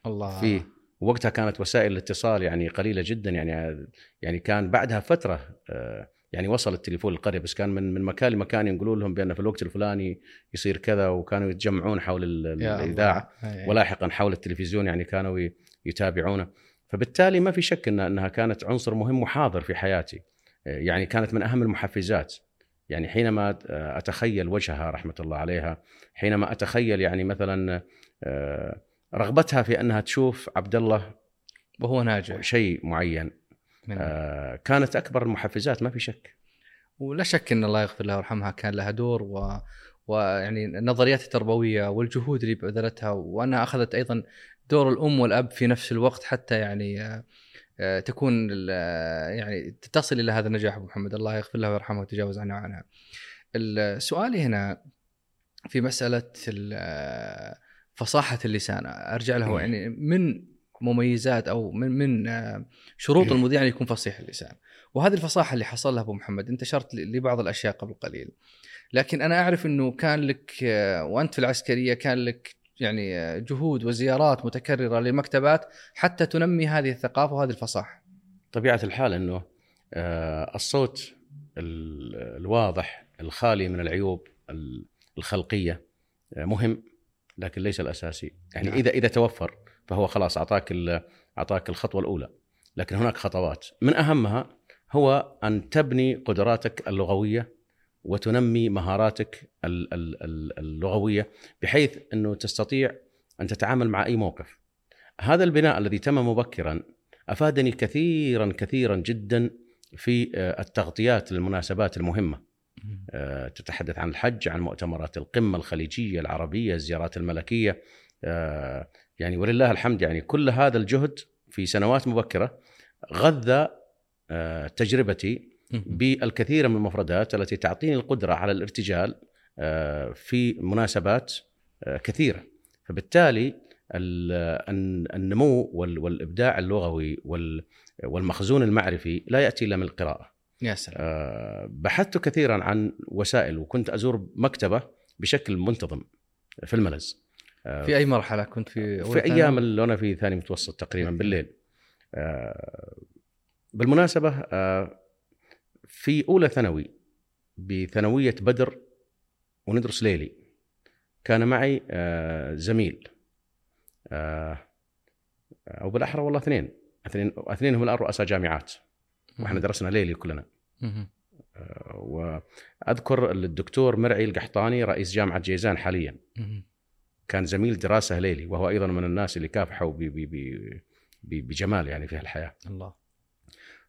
[SPEAKER 2] الله.
[SPEAKER 1] فيه وقتها كانت وسائل الاتصال يعني قليلة جدا يعني يعني كان بعدها فترة آه، يعني وصل التليفون للقرية بس كان من من مكان لمكان يقولوا لهم بان في الوقت الفلاني يصير كذا وكانوا يتجمعون حول.
[SPEAKER 2] الإذاعة.
[SPEAKER 1] ولاحقا حول التلفزيون يعني كانوا يتابعونه. فبالتالي ما في شك إن إنها كانت عنصر مهم وحاضر في حياتي. يعني كانت من أهم المحفزات. يعني حينما أتخيل وجهها رحمة الله عليها حينما أتخيل يعني مثلا آه، رغبتها في أنها تشوف عبد الله
[SPEAKER 2] وهو ناجح.
[SPEAKER 1] شيء معين.
[SPEAKER 2] من
[SPEAKER 1] آه، كانت أكبر المحفزات ما في شك.
[SPEAKER 2] ولا شك إن الله يغفر لها ويرحمها كان لها دور و... ويعني النظريات التربويه والجهود اللي بذلتها وأنها أخذت أيضا دور الأم والأب في نفس الوقت حتى يعني آه، آه، تكون ال- آه، يعني تصل إلى هذا النجاح أبو محمد. الله يغفر لها ويرحمها ويتجاوز عنها وعنها. ال- سؤالي هنا في مسألة ال- آه، فصاحة اللسان. أرجع له يعني من مميزات أو من من آه، شروط المذيع أن يكون فصيح اللسان. وهذه الفصاحة اللي حصل لها أبو محمد انتشرت لبعض الأشياء قبل قليل. لكن أنا أعرف إنه كان لك آه، وأنت في العسكرية كان لك يعني جهود وزيارات متكررة للمكتبات حتى تنمي هذه الثقافة وهذه الفصاحة.
[SPEAKER 1] طبيعة الحال إنه آه، الصوت ال- الواضح الخالي من العيوب ال- الخلقية آه، مهم لكن ليس الأساسي. يعني
[SPEAKER 2] نعم.
[SPEAKER 1] إذا إذا توفر فهو خلاص أعطاك أعطاك الخطوة الأولى. لكن هناك خطوات. من أهمها هو أن تبني قدراتك اللغوية وتنمي مهاراتك ال- ال- ال- اللغوية بحيث إنه تستطيع أن تتعامل مع أي موقف. هذا البناء الذي تم مبكرا أفادني كثيرا كثيرا جدا في آه، التغطيات للمناسبات المهمة. آه، تتحدث عن الحج، عن مؤتمرات القمة الخليجية، العربية، الزيارات الملكية. آه، يعني ولله الحمد يعني كل هذا الجهد في سنوات مبكرة غذى تجربتي بالكثير من المفردات التي تعطيني القدرة على الارتجال آه، في مناسبات آه، كثيرة. فبالتالي ال- الن- النمو وال- والإبداع اللغوي وال- والمخزون المعرفي لا يأتي إلا من القراءة.
[SPEAKER 2] يا سلام.
[SPEAKER 1] آه، بحثت كثيرا عن وسائل وكنت أزور مكتبة بشكل منتظم في الملز.
[SPEAKER 2] في أي مرحلة؟ كنت في
[SPEAKER 1] في؟ أيام اللي أنا في ثاني متوسط تقريبا بالليل. بالمناسبة في أولى ثانوي بثانوية بدر وندرس ليلي. كان معي آه، زميل آه، أو بالأحرى والله اثنين. اثنين اثنين هم الان رؤساء جامعات. وإحنا درسنا ليلي كلنا.
[SPEAKER 2] مهم.
[SPEAKER 1] وأذكر الدكتور مرعي القحطاني رئيس جامعة جيزان حاليا. كان زميل دراسة ليلي وهو أيضا من الناس اللي كافحوا بجمال يعني في الحياة
[SPEAKER 2] الله.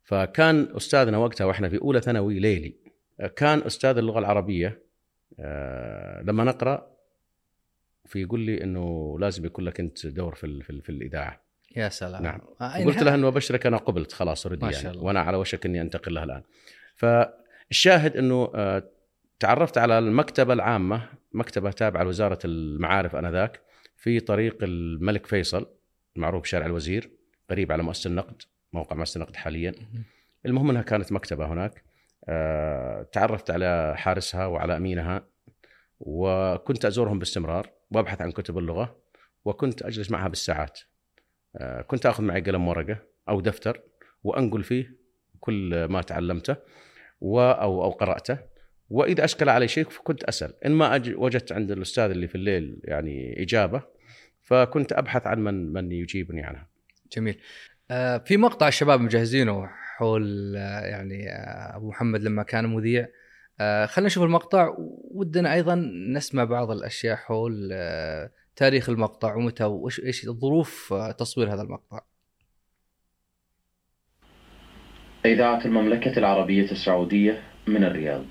[SPEAKER 1] فكان أستاذنا وقتها وإحنا في أولى ثانوي ليلي كان أستاذ اللغة العربية آه، لما نقرأ في يقول لي إنه لازم يكون لك أنت دور في في, في الإذاعة
[SPEAKER 2] يا سلام
[SPEAKER 1] نعم.
[SPEAKER 2] آه، إنها-
[SPEAKER 1] له إنه أبشرك أنا قبلت خلاص اوريدي
[SPEAKER 2] ما
[SPEAKER 1] يعني
[SPEAKER 2] الله.
[SPEAKER 1] وأنا على وشك إني أنتقل لها الآن فالشاهد إنه آه، تعرفت على المكتبة العامة مكتبة تابعة لوزارة المعارف آنذاك في طريق الملك فيصل المعروف بشارع الوزير قريب على مؤسسة النقد موقع مؤسسه النقد حاليا.
[SPEAKER 2] مهم.
[SPEAKER 1] المهم إنها كانت مكتبة هناك. آه، تعرفت على حارسها وعلى أمينها وكنت أزورهم باستمرار وأبحث عن كتب اللغة وكنت أجلس معها بالساعات. آه، كنت آخذ معي قلم ورقة أو دفتر وأنقل فيه كل ما تعلمته و أو أو قرأته. وإذا أشكل علي شيء كنت أسأل. إن ما وجدت عند الأستاذ اللي في الليل يعني إجابة فكنت أبحث عن من من يجيبني عنها.
[SPEAKER 2] جميل. في مقطع الشباب مجهزينه حول آه، يعني آه، أبو محمد لما كان مذيع. آه، خلينا نشوف المقطع. ودنا أيضا نسمع بعض الأشياء حول آه، تاريخ المقطع ومتى وإيش إيش ظروف آه، تصوير هذا المقطع.
[SPEAKER 4] إذاعة المملكة العربية السعودية من الرياض.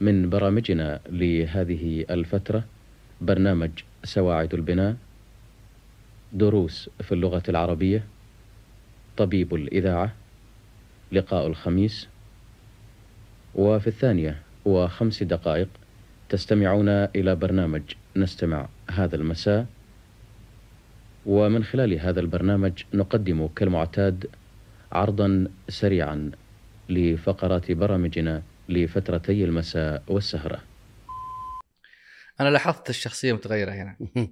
[SPEAKER 5] من برامجنا لهذه الفترة برنامج سواعد البناء دروس في اللغة العربية. طبيب الإذاعة لقاء الخميس. وفي الثانية وخمس دقائق تستمعون إلى برنامج نستمع هذا المساء. ومن خلال هذا البرنامج نقدم كالمعتاد عرضا سريعا لفقرات برامجنا لفترتي المساء والسهرة.
[SPEAKER 2] أنا لاحظت الشخصية متغيرة هنا.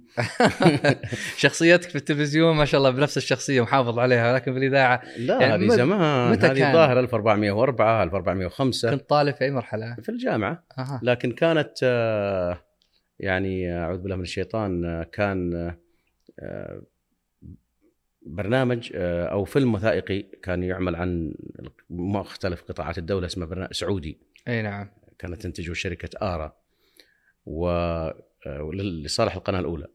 [SPEAKER 2] شخصيتك في التلفزيون ما شاء الله بنفس الشخصية محافظ عليها لكن في الاذاعه
[SPEAKER 1] لا
[SPEAKER 2] يعني
[SPEAKER 1] هذه زمان
[SPEAKER 2] متى
[SPEAKER 1] هذه؟ الظاهر 1404 1405
[SPEAKER 2] كنت طالب في أي مرحلة؟
[SPEAKER 1] في الجامعة.
[SPEAKER 2] أها.
[SPEAKER 1] لكن كانت آه، يعني أعوذ بالله من الشيطان آه، كان آه، برنامج آه، أو فيلم وثائقي كان يعمل عن مختلف قطاعات الدولة اسمه برنامج سعودي.
[SPEAKER 2] أي نعم.
[SPEAKER 1] كانت تنتجه شركة آرا. و آه، القناة الأولى.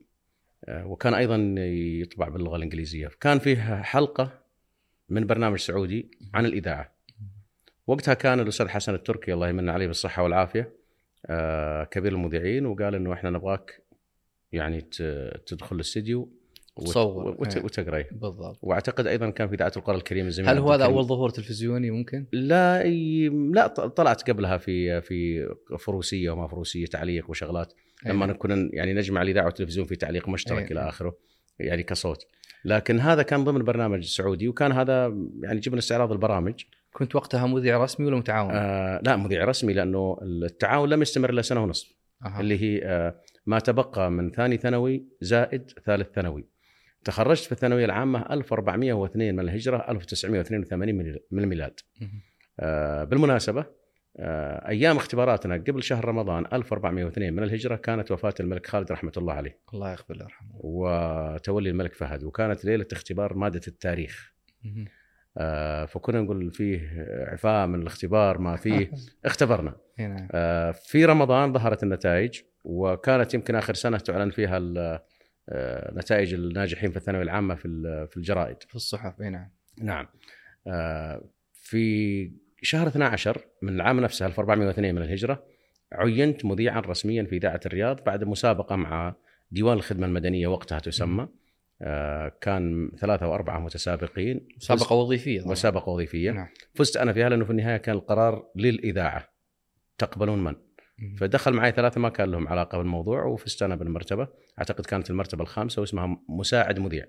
[SPEAKER 1] آه، وكان أيضا يطبع باللغة الإنجليزية. كان فيه حلقة من برنامج سعودي عن الإذاعة. وقتها كان الأستاذ حسن التركي الله يمن عليه بالصحة والعافية آه، كبير المذيعين وقال إنه إحنا نبغاك يعني تدخل الاستديو.
[SPEAKER 2] تصور.
[SPEAKER 1] وت-
[SPEAKER 2] إيه.
[SPEAKER 1] وتقرا
[SPEAKER 2] بالضبط
[SPEAKER 1] وأعتقد أيضا كان في اذاعه القرى الكريم الزميل
[SPEAKER 2] هل هو هذا. أول ظهور تلفزيوني ممكن؟
[SPEAKER 1] لا ي... لا طلعت قبلها في في فروسية وما فروسية تعليق وشغلات
[SPEAKER 2] أي
[SPEAKER 1] لما. كنا يعني نجمع الاذاعه والتلفزيون في تعليق مشترك
[SPEAKER 2] أي إلى.
[SPEAKER 1] آخره يعني كصوت لكن هذا كان ضمن برنامج سعودي وكان هذا يعني جبنا استعراض البرامج
[SPEAKER 2] كنت وقتها مذيع رسمي ولا متعاون؟
[SPEAKER 1] آه لا مذيع رسمي لأنه التعاون لم يستمر إلا سنة ونصف
[SPEAKER 2] أها.
[SPEAKER 1] اللي هي آه ما تبقى من ثاني ثانوي زائد ثالث ثانوي تخرجت في الثانوية العامة 1402 من الهجرة 1982 من من الميلاد. آه بالمناسبة آه أيام اختباراتنا قبل شهر رمضان 1402 من الهجرة كانت وفاة الملك خالد رحمة الله عليه.
[SPEAKER 2] الله يغفر له ويرحمه.
[SPEAKER 1] وتولي الملك فهد. وكانت ليلة اختبار مادة التاريخ. آه فكنا نقول فيه عفاء من الاختبار ما فيه اختبرنا.
[SPEAKER 2] نعم.
[SPEAKER 1] آه، في رمضان ظهرت النتائج وكانت يمكن آخر سنة تعلن فيها نتائج الناجحين في الثانوية العامة في في الجرائد.
[SPEAKER 2] في الصحف نعم
[SPEAKER 1] نعم. آه، في شهر 12 من العام نفسه 1402 من الهجرة عينت مذيعا رسميا في إذاعة الرياض بعد مسابقة مع ديوان الخدمة المدنية وقتها تسمى آه، كان ثلاثة أو أربعة متسابقين
[SPEAKER 2] مسابقة وظيفية طبعاً.
[SPEAKER 1] مسابقة وظيفية
[SPEAKER 2] نعم
[SPEAKER 1] فزت أنا فيها لأنه في النهاية كان القرار للإذاعة تقبلون من. فدخل معي ثلاثة ما كان لهم علاقة بالموضوع وفزت أنا بالمرتبة أعتقد كانت المرتبة الخامسة واسمها مساعد مذيع.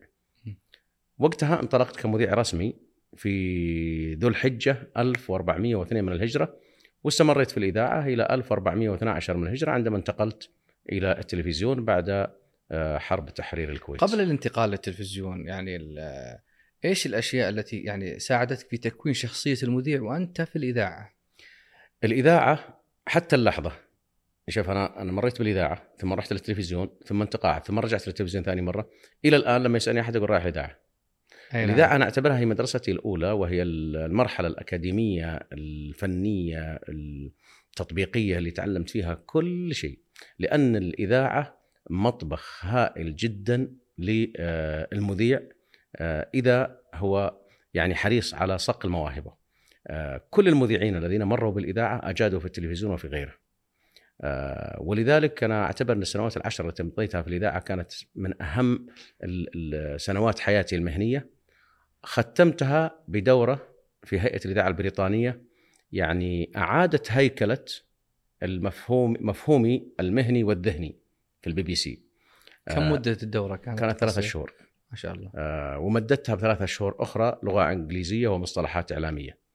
[SPEAKER 1] وقتها انطلقت كمذيع رسمي في ذو الحجة 1402 من الهجرة واستمريت في الإذاعة إلى 1412 من الهجرة عندما انتقلت إلى التلفزيون بعد آه، حرب تحرير الكويت
[SPEAKER 2] قبل الانتقال للتلفزيون يعني ال- إيش الأشياء التي يعني ساعدتك في تكوين شخصية المذيع وأنت في الإذاعة؟
[SPEAKER 1] الإذاعة حتى اللحظة شوف أنا أنا مريت بالإذاعة ثم رحت للتلفزيون ثم انتقعت ثم رجعت للتلفزيون ثاني مرة إلى الآن لما يسألني أحد يقول رايح الإذاعة
[SPEAKER 2] أي نعم.
[SPEAKER 1] الإذاعة أنا أعتبرها هي مدرستي الأولى وهي المرحلة الأكاديمية الفنية التطبيقية اللي تعلمت فيها كل شيء لأن الإذاعة مطبخ هائل جدا للمذيع آه، إذا هو يعني حريص على صقل مواهبه كل المذيعين الذين مروا بالإذاعة أجادوا في التلفزيون وفي غيره. آه، ولذلك أنا أعتبر أن السنوات العشر التي قضيتها في الإذاعة كانت من أهم سنوات حياتي المهنية. ختمتها بدورة في هيئة الإذاعة البريطانية يعني أعادت هيكلة المفهوم مفهومي المهني والذهني في البي بي سي.
[SPEAKER 2] كم
[SPEAKER 1] آه،
[SPEAKER 2] مدة الدورة كانت؟
[SPEAKER 1] كانت ثلاثة؟ شهور.
[SPEAKER 2] ما شاء الله.
[SPEAKER 1] آه، ومددتها بثلاثة شهور أخرى لغة إنجليزية ومصطلحات إعلامية. آه،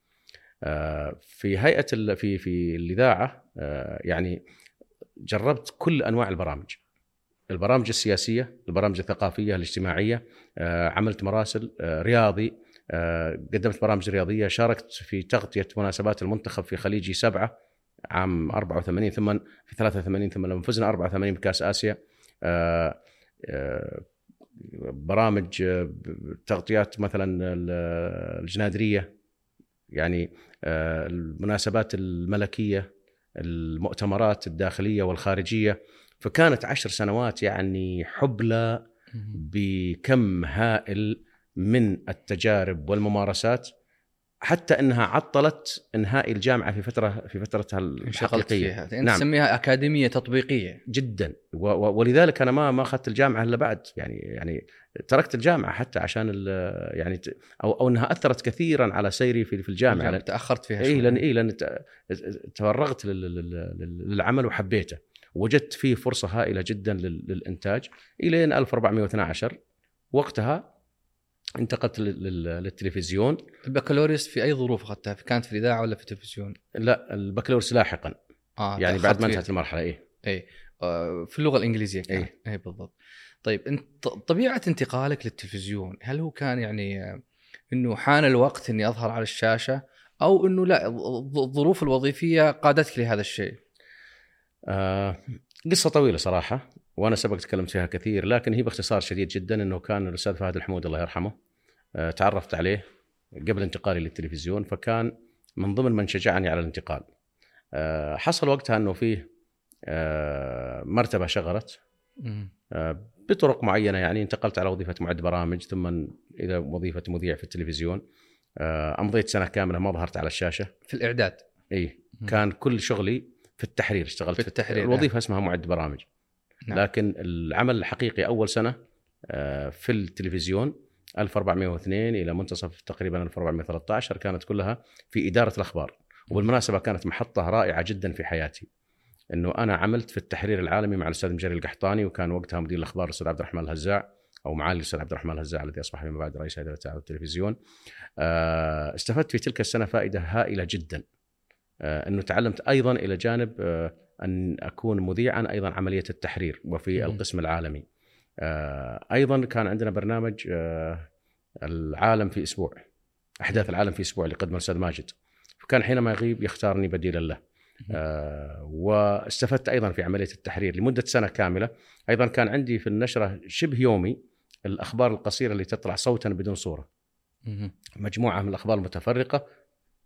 [SPEAKER 1] في هيئة ال- في في الإذاعة آه، يعني جربت كل أنواع البرامج. البرامج السياسية البرامج الثقافية الاجتماعية آه، عملت مراسل آه، رياضي آه، قدمت برامج رياضية شاركت في تغطية مناسبات المنتخب في خليجي سبعة عام 84 ثم في 83 ثم لما فزنا 84 بكأس آسيا. آه، آه، برامج آه، تغطيات مثلا ال- الجنادرية. يعني آه، المناسبات الملكية المؤتمرات الداخلية والخارجية فكانت عشر سنوات يعني حبلى. بكم هائل من التجارب والممارسات حتى إنها عطلت إنهاء الجامعة في فتره في فترتها الحقيقية.
[SPEAKER 2] فيها. أنت
[SPEAKER 1] نعم.
[SPEAKER 2] تسميها أكاديمية تطبيقية.
[SPEAKER 1] جدا. و- و- ولذلك أنا ما ما أخذت الجامعة إلا بعد. يعني يعني تركت الجامعة حتى عشان يعني أو أو إنها أثرت كثيرا على سيري في في الجامعة. لأن
[SPEAKER 2] تأخرت فيها
[SPEAKER 1] إي
[SPEAKER 2] شوي.
[SPEAKER 1] لأن إي لأن تفرغت لل- لل- لل- للعمل وحبيته. وجدت فيه فرصة هائلة جدا لل- للإنتاج الين 1412 وقتها انتقلت لل- لل- للتلفزيون
[SPEAKER 2] البكالوريوس في أي ظروف أخذتها؟ كانت في الإذاعة ولا في التلفزيون؟
[SPEAKER 1] لا البكالوريوس لاحقا
[SPEAKER 2] آه
[SPEAKER 1] يعني بعد ما. انتهت المرحلة اي
[SPEAKER 2] اي آه، في اللغة الإنجليزية كان
[SPEAKER 1] إيه.
[SPEAKER 2] اي بالضبط طيب انت طبيعة انتقالك للتلفزيون هل هو كان يعني آه، إنه حان الوقت إني أظهر على الشاشة أو إنه لا الظ- الظروف الوظيفية قادتك لهذا الشيء
[SPEAKER 1] آه قصة طويلة صراحة وأنا سبق تكلمت فيها كثير لكن هي باختصار شديد جدا إنه كان الأستاذ فهد الحمود الله يرحمه آه تعرفت عليه قبل انتقالي للتلفزيون فكان من ضمن من شجعني على الانتقال. آه حصل وقتها إنه فيه آه مرتبة شغلت بطرق معينة يعني انتقلت على وظيفة معد برامج ثم إلى وظيفة مذيع في التلفزيون. أمضيت سنة كاملة ما ظهرت على الشاشة.
[SPEAKER 2] في الإعداد.
[SPEAKER 1] اي. كان كل شغلي في التحرير اشتغلت
[SPEAKER 2] في التحرير،
[SPEAKER 1] الوظيفة اسمها معد برامج.
[SPEAKER 2] نعم.
[SPEAKER 1] لكن العمل الحقيقي أول سنة آه، في التلفزيون 1402 إلى منتصف تقريبا 1413 كانت كلها في إدارة الأخبار. وبالمناسبة كانت محطة رائعة جدا في حياتي إنه أنا عملت في التحرير العالمي مع الأستاذ مجري القحطاني وكان وقتها مدير الأخبار الأستاذ عبد الرحمن الهزاع أو معالي الأستاذ عبد الرحمن الهزاع الذي أصبح فيما بعد رئيس هيئه الإذاعة والتلفزيون آه، استفدت في تلك السنة فائدة هائلة جدا آه، إنه تعلمت أيضا إلى جانب أن أكون مذيعا أيضا عملية التحرير وفي. القسم العالمي. آه، أيضا كان عندنا برنامج آه، العالم في أسبوع أحداث العالم في أسبوع اللي قدمه الأستاذ ماجد. فكان حينما يغيب يختارني بديلا له. آه، واستفدت أيضا في عملية التحرير لمدة سنة كاملة، أيضا كان عندي في النشرة شبه يومي الأخبار القصيرة اللي تطلع صوتا بدون
[SPEAKER 2] صورة.
[SPEAKER 1] مجموعة من الأخبار المتفرقة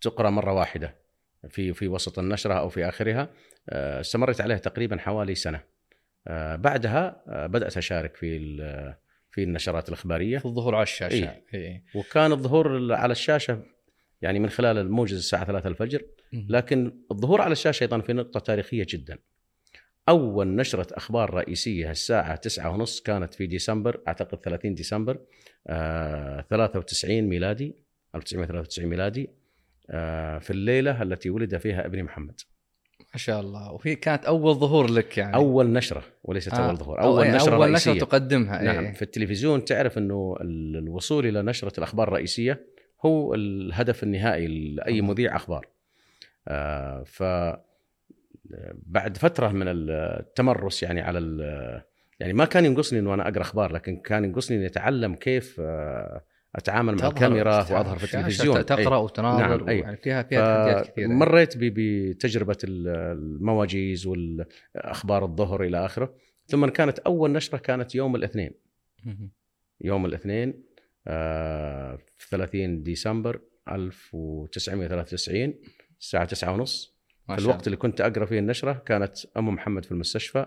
[SPEAKER 1] تقرأ مرة واحدة في في وسط النشرة أو في آخرها آه، استمرت عليها تقريبا حوالي سنة آه، بعدها آه، بدأت أشارك في في النشرات الإخبارية
[SPEAKER 2] في الظهور على الشاشة
[SPEAKER 1] إيه.
[SPEAKER 2] إيه.
[SPEAKER 1] وكان الظهور على الشاشة يعني من خلال الموجز الساعة 3 الفجر. لكن الظهور على الشاشة أيضا في نقطة تاريخية جدا أول نشرة أخبار رئيسية الساعة 9 ونص كانت في ديسمبر أعتقد 30 ديسمبر آه 93 ميلادي 1993 ميلادي في الليلة التي ولد فيها ابني محمد
[SPEAKER 2] ما شاء الله وهي كانت أول ظهور لك يعني
[SPEAKER 1] أول نشرة وليست
[SPEAKER 2] آه.
[SPEAKER 1] أول ظهور
[SPEAKER 2] أول
[SPEAKER 1] اول نشرة
[SPEAKER 2] أول
[SPEAKER 1] رئيسية
[SPEAKER 2] نشره تقدمها
[SPEAKER 1] نعم
[SPEAKER 2] إيه.
[SPEAKER 1] في التلفزيون تعرف إنه ال- الوصول إلى نشرة الأخبار الرئيسية هو الهدف النهائي
[SPEAKER 2] لأي.
[SPEAKER 1] مذيع أخبار آه ف بعد فترة من التمرس يعني على يعني ما كان ينقصني إنه أنا أقرأ أخبار لكن كان ينقصني اني اتعلم كيف آه، أتعامل مع الكاميرا وأظهر في التلفزيون.
[SPEAKER 2] تقرأ
[SPEAKER 1] أي.
[SPEAKER 2] وتناظر
[SPEAKER 1] نعم، أي.
[SPEAKER 2] يعني فيها فيها تحديات كثيرة.
[SPEAKER 1] مريت بتجربة ال- المواجيز والأخبار الظهر إلى آخره. ثم كانت أول نشرة كانت يوم الاثنين. يوم الاثنين آه، في 30 ديسمبر 1993 الساعة 9 ونص. في الوقت اللي كنت أقرأ فيه النشرة كانت أم محمد في المستشفى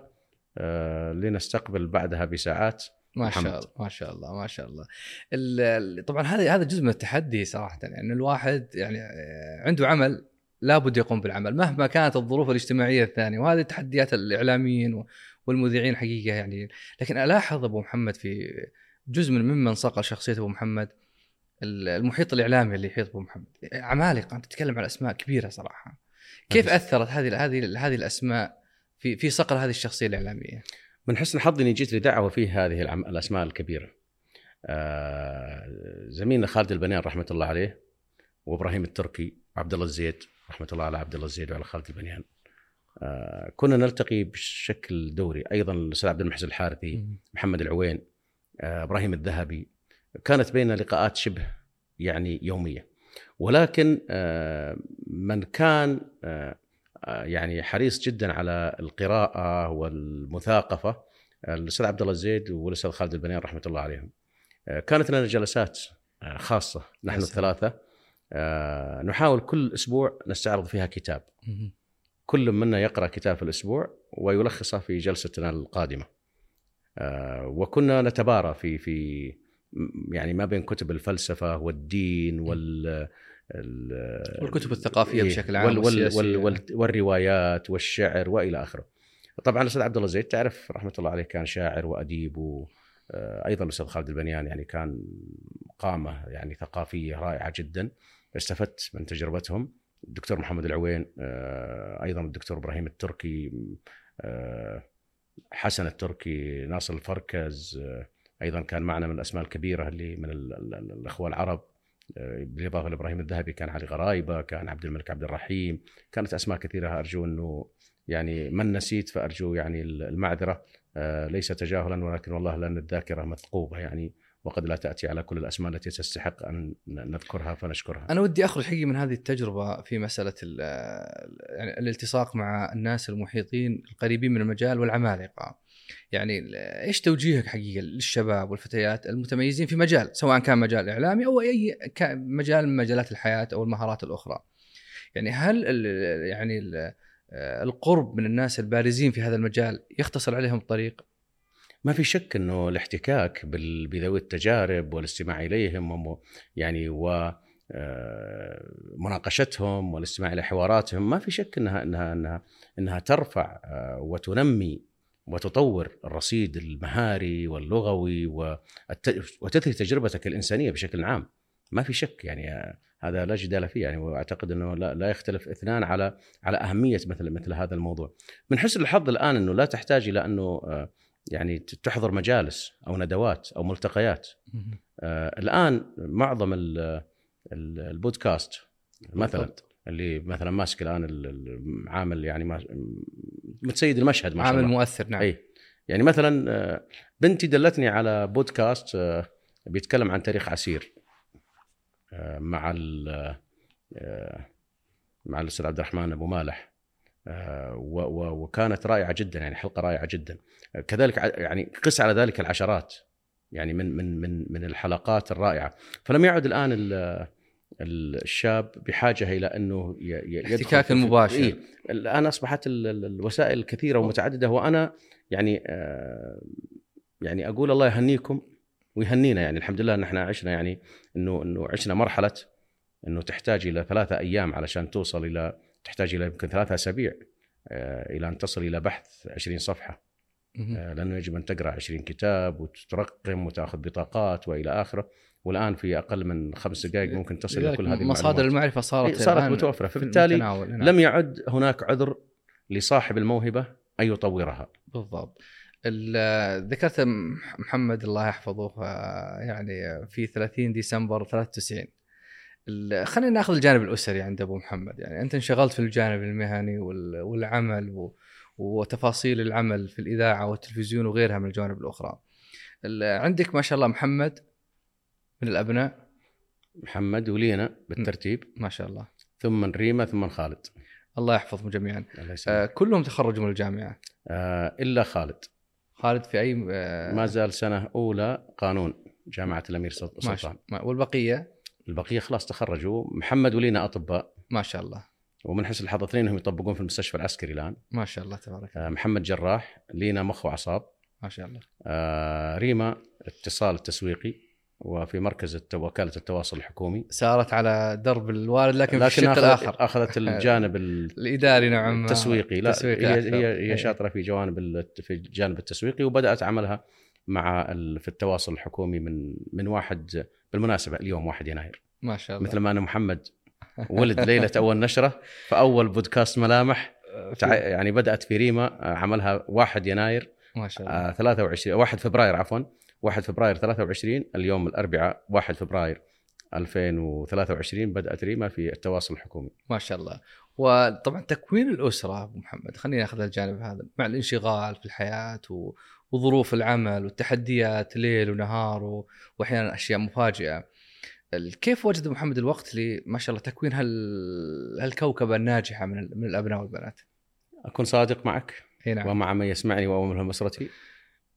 [SPEAKER 1] آه، لنستقبل بعدها بساعات.
[SPEAKER 2] ما شاء. الله ما شاء الله ما شاء الله ال- ال- طبعا هذا هذا جزء من التحدي صراحة يعني الواحد يعني آه، عنده عمل لابد يقوم بالعمل مهما كانت الظروف الاجتماعية الثانية وهذه تحديات الإعلاميين والمذيعين حقيقة يعني لكن ألاحظ أبو محمد في جزء من ممن صقل شخصية أبو محمد ال- المحيط الإعلامي اللي يحيط أبو محمد عمالقه أنت تتكلم عن أسماء كبيرة صراحة كيف. أثرت هذه هذه هذه الأسماء في في صقل هذه الشخصية الإعلامية
[SPEAKER 1] من حسن حظي إني جيت لدعوة في هذه. الأسماء الكبيرة. آه زميلنا خالد البنيان رحمة الله عليه وإبراهيم التركي وعبد الله الزيد رحمة الله على عبد الله الزيد وعلى خالد البنيان. آه كنا نلتقي بشكل دوري، أيضا الأستاذ عبد المحسن الحارثي، محمد العوين، آه إبراهيم الذهبي، كانت بيننا لقاءات شبه يعني يومية. ولكن آه من كان آه، يعني حريص جدا على القراءة والمثاقفة الأستاذ عبد الله الزيد والأستاذ خالد البنيان رحمة الله عليهم. آه، كانت لنا جلسات آه، خاصة نحن
[SPEAKER 2] سلام.
[SPEAKER 1] الثلاثه آه، نحاول كل أسبوع نستعرض فيها كتاب. كل منا يقرأ كتاب في الأسبوع ويلخصه في جلستنا القادمة. آه، وكنا نتبارى في في يعني ما بين كتب الفلسفة والدين وال ال-
[SPEAKER 2] والكتب الثقافية
[SPEAKER 1] إيه،
[SPEAKER 2] بشكل عام
[SPEAKER 1] وال وال. وال وال والروايات والشعر وإلى آخره. طبعا الأستاذ عبد الله زيد تعرف رحمة الله عليه كان شاعر وأديب وأيضا الأستاذ خالد البنيان يعني كان قامه يعني ثقافية رائعة جدا استفدت من تجربتهم الدكتور محمد العوين آه، أيضا الدكتور إبراهيم التركي آه، حسن التركي ناصر الفركز آه، أيضا كان معنا من الأسماء الكبيرة اللي من ال- ال- ال- الأخوة العرب آه، بالاضافه لابراهيم الذهبي كان علي غرايبة كان عبد الملك عبد الرحيم كانت أسماء كثيرة أرجو أنه يعني من نسيت فأرجو يعني المعذرة آه، ليس تجاهلا ولكن والله لأن الذاكرة مثقوبه يعني وقد لا تأتي على كل الأسماء التي تستحق أن نذكرها فنشكرها.
[SPEAKER 2] أنا ودي اخرج حقيقي من هذه التجربة في مسألة ال- يعني الالتصاق مع الناس المحيطين القريبين من المجال والعمالقة. يعني إيش توجيهك حقيقه للشباب والفتيات المتميزين في مجال سواء كان مجال إعلامي أو أي مجال من مجالات الحياة أو المهارات الأخرى. يعني هل ال- يعني ال- القرب من الناس البارزين في هذا المجال يختصر عليهم الطريق؟
[SPEAKER 1] ما في شك إنه الاحتكاك بذوي التجارب والاستماع إليهم يعني و آه، مناقشتهم والاستماع إلى حواراتهم ما في شك انها انها انها إنها ترفع آه، وتنمي وتطور الرصيد المهاري واللغوي والت- وتثري تجربتك الإنسانية بشكل عام ما في شك يعني هذا لا جدال فيه يعني وأعتقد إنه لا, لا يختلف إثنان على على أهمية مثل مثل هذا الموضوع. من حسن الحظ الآن إنه لا تحتاج إلى إنه آه، يعني تحضر مجالس أو ندوات أو ملتقيات آه الآن معظم ال- ال- البودكاست مثلا. اللي مثلا ماسك الآن ال- ال- عامل يعني ما متسيد المشهد ما شاء
[SPEAKER 2] عامل
[SPEAKER 1] الله.
[SPEAKER 2] مؤثر نعم.
[SPEAKER 1] اي يعني مثلا آه، بنتي دلتني على بودكاست آه، بيتكلم عن تاريخ عسير آه، مع ال- مع الأستاذ عبد الرحمن أبو مالح. وكانت رائعة جدا يعني حلقة رائعة جدا. كذلك يعني قس على ذلك العشرات يعني من من من من الحلقات الرائعة. فلم يعد الآن ال- ال- الشاب بحاجة إلى أنه
[SPEAKER 2] الاحتكاك المباشر.
[SPEAKER 1] إيه. الان أصبحت ال- ال- الوسائل كثيرة ومتعددة وأنا يعني آه، يعني أقول الله يهنيكم ويهنينا. يعني الحمد لله ان إحنا عشنا يعني إنه إنه عشنا مرحلة إنه تحتاج إلى ثلاثة أيام علشان توصل إلى تحتاج إلى يمكن ثلاثة أسابيع آه، إلى أن تصل إلى بحث 20
[SPEAKER 2] صفحة.
[SPEAKER 1] آه، لأنه يجب أن تقرأ 20 كتاب وترقم وتأخذ بطاقات وإلى آخره. والآن في أقل من خمس دقائق ممكن تصل إلى
[SPEAKER 2] لذلك
[SPEAKER 1] كل هذه
[SPEAKER 2] مصادر
[SPEAKER 1] المعلومات
[SPEAKER 2] المعرفة صارت
[SPEAKER 1] إيه، صارت
[SPEAKER 2] في
[SPEAKER 1] فبالتالي.
[SPEAKER 2] نعم.
[SPEAKER 1] لم يعد هناك عذر لصاحب الموهبة أن يطورها
[SPEAKER 2] بالضبط ال- ذكرت مح- محمد الله يحفظه آه، يعني في 30 ديسمبر 93 ال- خلينا ناخذ الجانب الأسري عند أبو محمد يعني أنت انشغلت في الجانب المهني وال- والعمل و- وتفاصيل العمل في الإذاعة والتلفزيون وغيرها من الجوانب الأخرى. ال- عندك ما شاء الله محمد من الأبناء.
[SPEAKER 1] محمد ولينا بالترتيب.
[SPEAKER 2] ما شاء الله.
[SPEAKER 1] ثم ريما ثم خالد.
[SPEAKER 2] الله يحفظهم جميعا.
[SPEAKER 1] الله
[SPEAKER 2] آه، كلهم تخرجوا من الجامعة.
[SPEAKER 1] آه إلا خالد.
[SPEAKER 2] خالد في أي آه،
[SPEAKER 1] ما زال سنة أولى قانون جامعة
[SPEAKER 2] الأمير
[SPEAKER 1] سلطان.
[SPEAKER 2] شاء ما- والبقية؟
[SPEAKER 1] البقية خلاص تخرجوا. محمد ولينا أطباء.
[SPEAKER 2] ما شاء الله.
[SPEAKER 1] ومن حسن الحظ اثنين هم يطبقون في المستشفى العسكري الآن.
[SPEAKER 2] ما شاء الله تبارك.
[SPEAKER 1] آه محمد جراح لينا مخ وأعصاب.
[SPEAKER 2] ما شاء الله.
[SPEAKER 1] آه ريما اتصال تسويقي. وفي مركز وكالة التواصل الحكومي.
[SPEAKER 2] سارت على درب الوالد لكن, في
[SPEAKER 1] لكن
[SPEAKER 2] الشق
[SPEAKER 1] أخذت,
[SPEAKER 2] الآخر
[SPEAKER 1] أخذت الجانب ال-
[SPEAKER 2] الإداري نوعا ما
[SPEAKER 1] التسويقي. لا هي
[SPEAKER 2] أكثر.
[SPEAKER 1] هي
[SPEAKER 2] إيه.
[SPEAKER 1] هي شاطرة في جوانب في الجانب التسويقي وبدأت عملها مع ال- في التواصل الحكومي من من واحد بالمناسبة اليوم 1 يناير.
[SPEAKER 2] ما شاء الله.
[SPEAKER 1] مثل ما أنا محمد ولد ليلة أول نشرة فأول بودكاست ملامح. تع- يعني بدأت في ريما آه، عملها 1 يناير.
[SPEAKER 2] ما شاء الله.
[SPEAKER 1] آه، 23 1 فبراير عفوا. 1 فبراير 23 اليوم الأربعاء 1 فبراير 2023 بدأت ريما في التواصل الحكومي.
[SPEAKER 2] ما شاء الله. وطبعا تكوين الأسرة أبو محمد خلينا ناخذ الجانب هذا مع الانشغال في الحياة و... وظروف العمل والتحديات ليل ونهار و... واحيانا أشياء مفاجئة. كيف وجد محمد الوقت ل ما شاء الله تكوين هال... هالكوكبة الناجحة من, ال... من الأبناء والبنات؟
[SPEAKER 1] أكون صادق معك.
[SPEAKER 2] نعم.
[SPEAKER 1] ومع من يسمعني وامهم اسرتي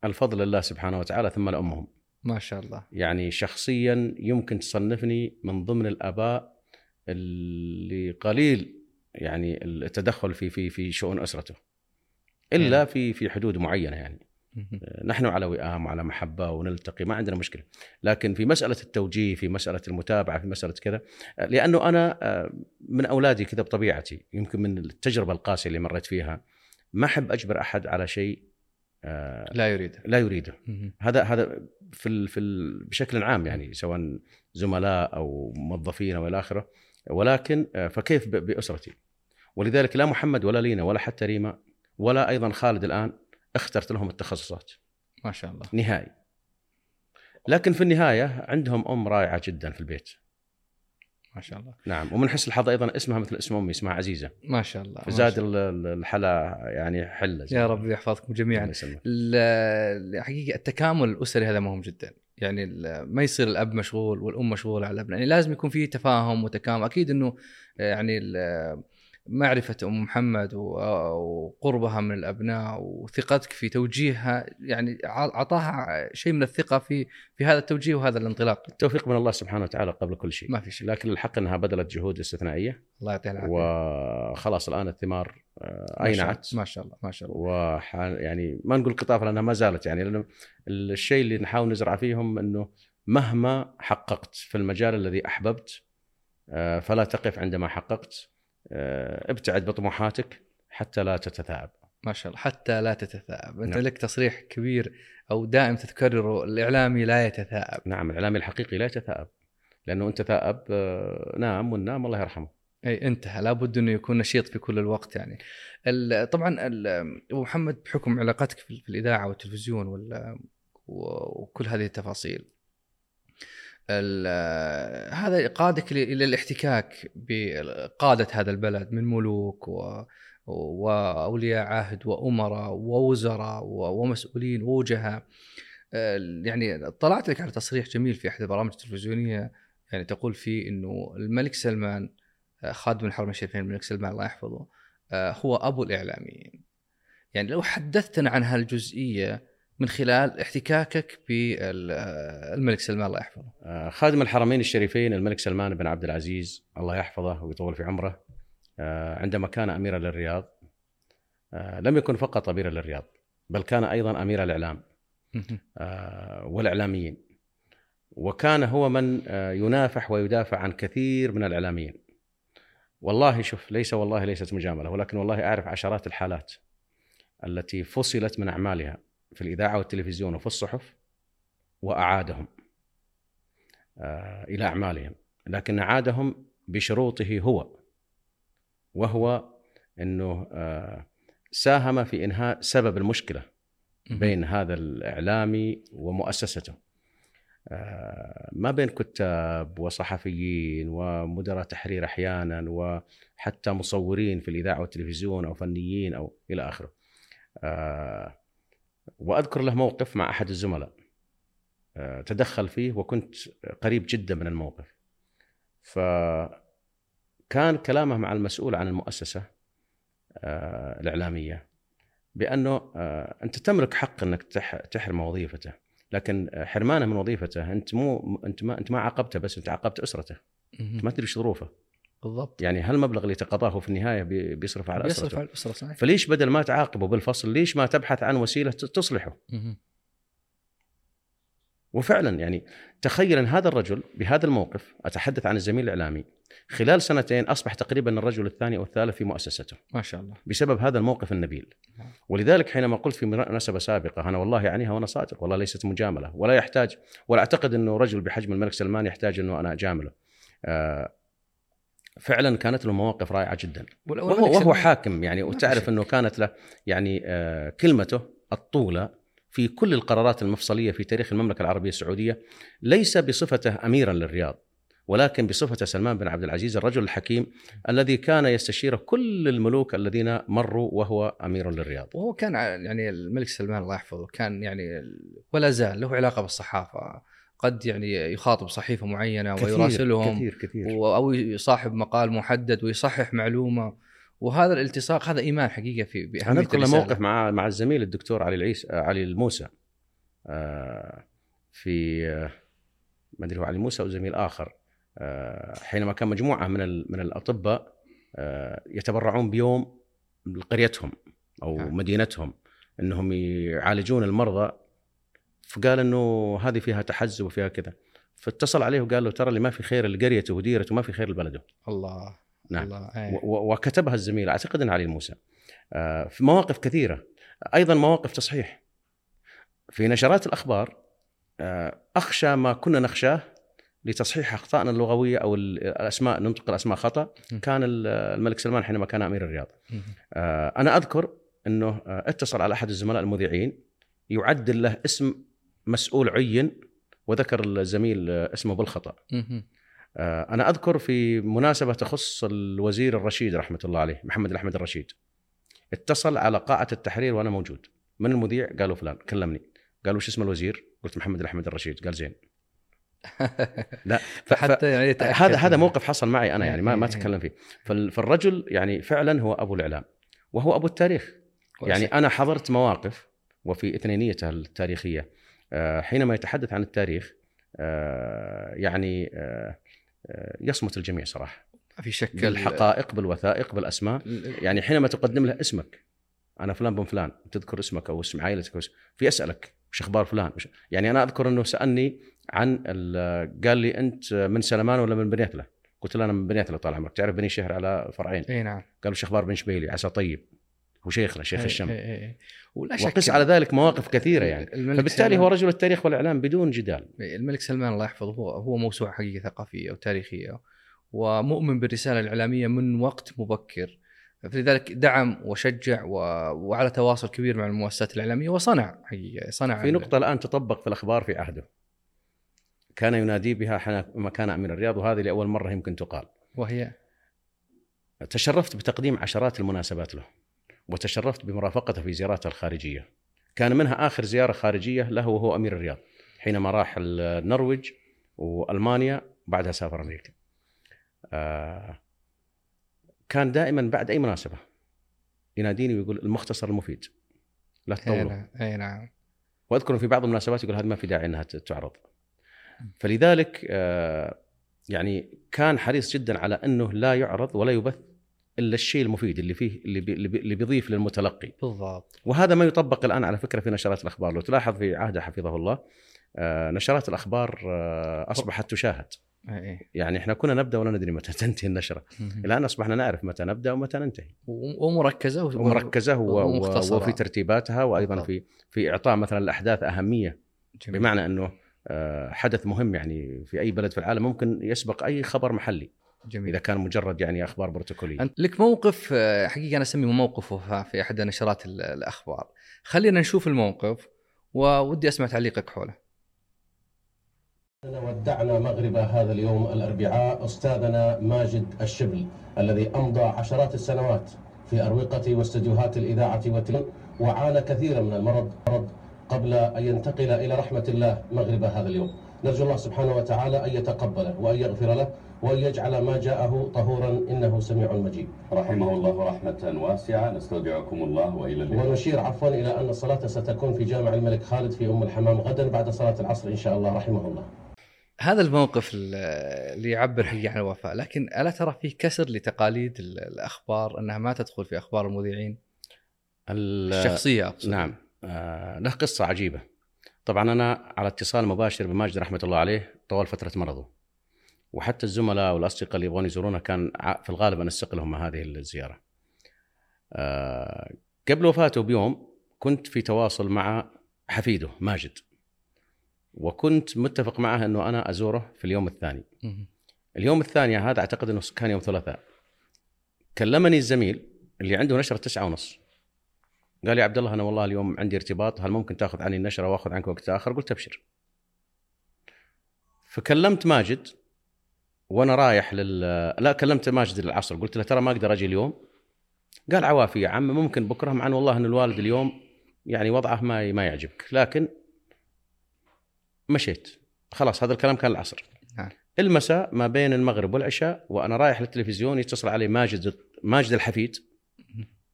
[SPEAKER 1] الفضل لله سبحانه وتعالى ثم لأمهم.
[SPEAKER 2] ما شاء الله.
[SPEAKER 1] يعني شخصيا يمكن تصنفني من ضمن الآباء اللي قليل يعني التدخل في في في شؤون أسرته. إلا
[SPEAKER 2] نعم.
[SPEAKER 1] في في حدود معينة يعني.
[SPEAKER 2] مهم.
[SPEAKER 1] نحن على وئام وعلى محبة ونلتقي ما عندنا مشكلة. لكن في مسألة التوجيه في مسألة المتابعة في مسألة كذا لأنه أنا آه، من أولادي كذا بطبيعتي يمكن من التجربة القاسية اللي مريت فيها ما أحب أجبر أحد على شيء آه،
[SPEAKER 2] لا يريد
[SPEAKER 1] لا يريده. هذا هذا في ال في ال بشكل عام يعني سواء زملاء أو موظفين أو إلى آخره. ولكن آه، فكيف بأسرتي؟ ولذلك لا محمد ولا لينا ولا حتى ريما ولا أيضا خالد الآن اخترت لهم التخصصات.
[SPEAKER 2] ما شاء الله.
[SPEAKER 1] نهائي. لكن في النهاية عندهم أم رائعة جدا في البيت.
[SPEAKER 2] ما شاء الله.
[SPEAKER 1] نعم ومن حسن الحظ أيضا اسمها مثل اسم أمي اسمها عزيزة.
[SPEAKER 2] ما شاء الله
[SPEAKER 1] ال- الحلا يعني حلة
[SPEAKER 2] يا رب يحفظكم جميعا.
[SPEAKER 1] يسلمك.
[SPEAKER 2] ال- حقيقه التكامل الأسري هذا مهم جدا. يعني ما يصير الأب مشغول والأم مشغولة على الابناء يعني لازم يكون في تفاهم وتكامل. أكيد إنه يعني معرفة أم محمد وقربها من الأبناء وثقتك في توجيهها يعني أعطاها شيء من الثقة في في هذا التوجيه وهذا الانطلاق.
[SPEAKER 1] التوفيق من الله سبحانه وتعالى قبل كل شيء.
[SPEAKER 2] ما في شيء.
[SPEAKER 1] لكن الحق إنها بذلت جهود استثنائية.
[SPEAKER 2] الله يعطيها العافية.
[SPEAKER 1] وخلاص الآن الثمار آه،
[SPEAKER 2] ما شاء
[SPEAKER 1] أينعت.
[SPEAKER 2] الله- ما شاء الله ما شاء الله.
[SPEAKER 1] وح يعني ما نقول قطاف لأنها ما زالت يعني لأنه الشيء اللي نحاول نزرع فيهم إنه مهما حققت في المجال الذي أحببت آه، فلا تقف عندما حققت. ابتعد بطموحاتك حتى لا تتثاءب.
[SPEAKER 2] ما شاء الله. حتى لا تتثاءب. أنت
[SPEAKER 1] نعم.
[SPEAKER 2] لك تصريح كبير أو دائم تتكرره الإعلامي لا يتثاءب.
[SPEAKER 1] نعم الإعلامي الحقيقي لا يتثاءب. لأنه انت ثائب آه، نام والنام الله يرحمه.
[SPEAKER 2] أي انتهى. لابد إنه يكون نشيط في كل الوقت يعني. ال- طبعا أبو محمد بحكم علاقتك في الإذاعة والتلفزيون وكل هذه التفاصيل ال- هذا قادك إلى الاحتكاك بقادة هذا البلد من ملوك و وأولياء عهد وأمراء ووزراء ومسؤولين ووجهاء يعني طلعت لك على تصريح جميل في أحد البرامج التلفزيونية يعني تقول فيه إنه الملك سلمان خادم الحرمين الشريفين الملك سلمان الله يحفظه آه، هو أبو الإعلاميين. يعني لو حدثتنا عن هالجزئية من خلال احتكاكك بالملك سلمان الله يحفظه.
[SPEAKER 1] آه، خادم الحرمين الشريفين الملك سلمان بن عبد العزيز الله يحفظه ويطول في عمره آه، عندما كان اميرا للرياض. آه، لم يكن فقط اميرا للرياض بل كان أيضا أمير الإعلام. والإعلاميين. وكان هو من ينافح ويدافع عن كثير من الإعلاميين. والله شوف ليس والله ليست مجاملة ولكن والله أعرف عشرات الحالات التي فصلت من أعمالها. في الإذاعة والتلفزيون وفي الصحف وأعادهم آه، إلى أعمالهم لكن أعادهم بشروطه هو وهو إنه آه، ساهم في إنهاء سبب المشكلة بين هذا الإعلامي ومؤسسته آه، ما بين كتاب وصحفيين ومدراء تحرير أحيانا وحتى مصورين في الإذاعة والتلفزيون أو فنيين أو إلى آخره. آه، وأذكر له موقف مع أحد الزملاء آه، تدخل فيه وكنت قريب جدا من الموقف. فكان كلامه مع المسؤول عن المؤسسة الإعلامية بأنه أنت تملك حق إنك تحرم وظيفته لكن حرمانه من وظيفته أنت مو أنت ما أنت ما عاقبته بس أنت عاقبت أسرته. أنت ما تدري إيش ظروفه.
[SPEAKER 2] بالضبط.
[SPEAKER 1] يعني هالمبلغ اللي تقاضاه في النهاية بي- بيصرف على
[SPEAKER 2] بيصرف
[SPEAKER 1] اسرته
[SPEAKER 2] على الاسره صحيح.
[SPEAKER 1] فليش بدل ما تعاقبه بالفصل ليش ما تبحث عن وسيلة تصلحه؟
[SPEAKER 2] مهم.
[SPEAKER 1] وفعلا يعني تخيل ان هذا الرجل بهذا الموقف أتحدث عن الزميل الإعلامي خلال سنتين أصبح تقريبا الرجل الثاني أو الثالث في مؤسسته.
[SPEAKER 2] ما شاء الله.
[SPEAKER 1] بسبب هذا الموقف النبيل. ولذلك حينما قلت في مناسبة سابقة أنا والله اعنيها وأنا صادق والله ليست مجاملة ولا يحتاج ولا أعتقد إنه رجل بحجم الملك سلمان يحتاج إنه أنا أجامله. آه، فعلا كانت له مواقف رائعة جدا. وهو, وهو حاكم يعني وتعرف. إنه كانت له يعني آه، كلمته الطولة في كل القرارات المفصلية في تاريخ المملكة العربية السعودية ليس بصفته أميرا للرياض ولكن بصفته سلمان بن عبد العزيز الرجل الحكيم الذي كان يستشير كل الملوك الذين مروا وهو أمير للرياض.
[SPEAKER 2] وهو كان يعني الملك سلمان الله يحفظه كان يعني ولا زال له علاقة بالصحافة. قد يعني يخاطب صحيفة معينة ويراسلهم
[SPEAKER 1] كثير كثير
[SPEAKER 2] أو يصاحب مقال محدد ويصحح معلومة وهذا الالتصاق هذا إيمان حقيقة في
[SPEAKER 1] بأهمية أنا
[SPEAKER 2] أذكر.
[SPEAKER 1] موقف مع مع الزميل الدكتور علي العيس آه، علي الموسى آه، في آه، ما أدري هو علي موسى أو زميل آخر حينما كان مجموعة من من الأطباء يتبرعون بيوم لقريتهم أو
[SPEAKER 2] نعم.
[SPEAKER 1] مدينتهم إنهم يعالجون المرضى فقال إنه هذه فيها تحزب وفيها كذا. فاتصل عليه وقال له ترى اللي ما في خير لقريته وديرته ما في خير لبلده
[SPEAKER 2] الله.
[SPEAKER 1] نعم.
[SPEAKER 2] الله. أيه.
[SPEAKER 1] وكتبها الزميل أعتقد انه علي الموسى آه، في مواقف كثيرة. أيضا مواقف تصحيح. في نشرات الأخبار آه، أخشى ما كنا نخشاه لتصحيح أخطائنا اللغوية أو ال- الأسماء ننطق الأسماء
[SPEAKER 2] خطأ.
[SPEAKER 1] كان ال- الملك سلمان حينما كان أمير الرياض. آه، أنا أذكر إنه آه، اتصل على أحد الزملاء المذيعين يعدل له اسم مسؤول عين وذكر الزميل آه، اسمه بالخطا. آه، أنا أذكر في مناسبة تخص الوزير الرشيد رحمة الله عليه محمد الأحمد الرشيد. اتصل على قاعة التحرير وأنا موجود. من المذيع؟ قالوا فلان. كلمني. قالوا وش اسم الوزير؟ قلت محمد الأحمد الرشيد. قال زين. لا
[SPEAKER 2] فحتى يعني
[SPEAKER 1] هذا هذا موقف حصل معي أنا يعني ما ما
[SPEAKER 2] إيه، إيه.
[SPEAKER 1] اتكلم فيه. فال- فالرجل يعني فعلا هو أبو الإعلام وهو أبو التاريخ. يعني أنا حضرت مواقف وفي اثنينيته التاريخية حينما يتحدث عن التاريخ آه، يعني آه، آه، يصمت الجميع صراحة.
[SPEAKER 2] ما في شك
[SPEAKER 1] بالحقائق بالوثائق بالاسماء
[SPEAKER 2] ال-
[SPEAKER 1] يعني حينما تقدم له اسمك أنا فلان بن فلان تذكر اسمك أو اسم عائلتك أو اسم في أسألك وش أخبار فلان؟ وش يعني أنا أذكر أنه سألني عن ال- قال لي أنت من سلمان ولا من بني عتله؟ قلت له أنا من بني عتله طال عمرك تعرف بني شهر على فرعين.
[SPEAKER 2] إي نعم.
[SPEAKER 1] قال وش أخبار بن شبيلي؟ عسى طيب. هو شيخنا شيخ
[SPEAKER 2] إيه،
[SPEAKER 1] الشم.
[SPEAKER 2] إيه، إيه.
[SPEAKER 1] وقس على ذلك مواقف كثيرة يعني. فبالتالي هو رجل التاريخ والإعلام بدون جدال.
[SPEAKER 2] الملك سلمان الله يحفظه هو هو موسوعة حقيقه ثقافية وتاريخيه ومؤمن بالرسالة الإعلامية من وقت مبكر. فلذلك دعم وشجع و... وعلى تواصل كبير مع المؤسسات الإعلامية وصنع حقيقة صنع
[SPEAKER 1] في نقطة الآن تطبق في الأخبار في عهده. كان ينادي بها حين كان أمير الرياض وهذه لأول مرة يمكن تقال.
[SPEAKER 2] وهي؟
[SPEAKER 1] تشرفت بتقديم عشرات المناسبات له. وتشرفت بمرافقته في زياراته الخارجية. كان منها آخر زيارة خارجية له وهو أمير الرياض حينما راح النرويج وألمانيا وبعدها سافر أمريكا. آه، كان دائما بعد أي مناسبة يناديني ويقول المختصر المفيد لا
[SPEAKER 2] اي
[SPEAKER 1] تطولوا
[SPEAKER 2] نعم اي نعم.
[SPEAKER 1] وأذكر في بعض المناسبات يقول هذه ما في داعي إنها تعرض. فلذلك آه، يعني كان حريص جدا على إنه لا يعرض ولا يبث إلا الشيء المفيد اللي فيه اللي بي اللي بي- اللي بيضيف للمتلقي
[SPEAKER 2] بالضبط
[SPEAKER 1] وهذا ما يطبق الآن على فكرة في نشرات الأخبار لو تلاحظ في عهده حفظه الله آه، نشرات الأخبار آه، أصبحت تشاهد
[SPEAKER 2] إيه.
[SPEAKER 1] يعني إحنا كنا نبدأ ولا ندري متى تنتهي
[SPEAKER 2] النشرة.
[SPEAKER 1] الآن أصبحنا نعرف متى نبدأ ومتى ننتهي ومركزة ومركزة
[SPEAKER 2] ومختصرة.
[SPEAKER 1] وفي ترتيباتها
[SPEAKER 2] وأيضا.
[SPEAKER 1] في في إعطاء مثلا الاحداث أهمية
[SPEAKER 2] جميل.
[SPEAKER 1] بمعنى أنه آه، حدث مهم يعني في أي بلد في العالم ممكن يسبق أي خبر محلي
[SPEAKER 2] جميل.
[SPEAKER 1] إذا كان مجرد يعني أخبار بروتوكولية.
[SPEAKER 2] أنت لك موقف آه، حقيقة أنا أسميه موقف وفاء في أحد نشرات ال- الأخبار. خلينا نشوف الموقف وودي أسمع تعليقك حوله.
[SPEAKER 6] ودعنا مغرب هذا اليوم الأربعاء أستاذنا ماجد الشبل الذي أمضى عشرات السنوات في أروقة واستديوهات الإذاعة والتلفزيون وعانى كثيرا من المرض مرض قبل أن ينتقل إلى رحمة الله مغرب هذا اليوم. نرجو الله سبحانه وتعالى أن يتقبله وأن يغفر له وأن يجعل ما جاءه طهورا إنه سميع مجيب.
[SPEAKER 7] رحمه الله رحمة واسعة. نستودعكم الله وإلى اللقاء.
[SPEAKER 6] ونشير عفوا إلى أن الصلاة ستكون في جامع الملك خالد في أم الحمام غدا بعد صلاة العصر إن شاء الله. رحمه الله
[SPEAKER 2] هذا الموقف ال- اللي يعبر حقيقه عن الوفاء. لكن ألا ترى فيه كسر لتقاليد ال- الأخبار؟ أنها ما تدخل في أخبار المذيعين؟
[SPEAKER 1] ال-
[SPEAKER 2] الشخصية أقصد.
[SPEAKER 1] نعم. آه، له قصة عجيبة. طبعا أنا على اتصال مباشر بماجد رحمة الله عليه طوال فترة مرضه. وحتى الزملاء والأصدقاء اللي يبغون يزورونه كان في الغالب أنسق لهم هذه الزيارة. آه، قبل وفاته بيوم كنت في تواصل مع حفيده ماجد وكنت متفق معه أنه أنا أزوره في اليوم الثاني. اليوم الثاني هذا أعتقد أنه كان يوم ثلاثاء. كلمني الزميل اللي عنده نشرة تسعة ونص. قال لي عبد الله أنا والله اليوم عندي ارتباط هل ممكن تأخذ عني النشرة وأخذ عنك وقت آخر؟ قلت أبشر. فكلمت ماجد وأنا رايح لل لا كلمت ماجد العصر. قلت له ترى ما أقدر أجي اليوم. قال عوافي يا عم ممكن بكرة مع أن والله أن الوالد اليوم يعني وضعه ما ما يعجبك. لكن مشيت. خلاص هذا الكلام كان العصر.
[SPEAKER 2] نعم.
[SPEAKER 1] المساء ما بين المغرب والعشاء وأنا رايح للتلفزيون يتصل علي ماجد ماجد الحفيد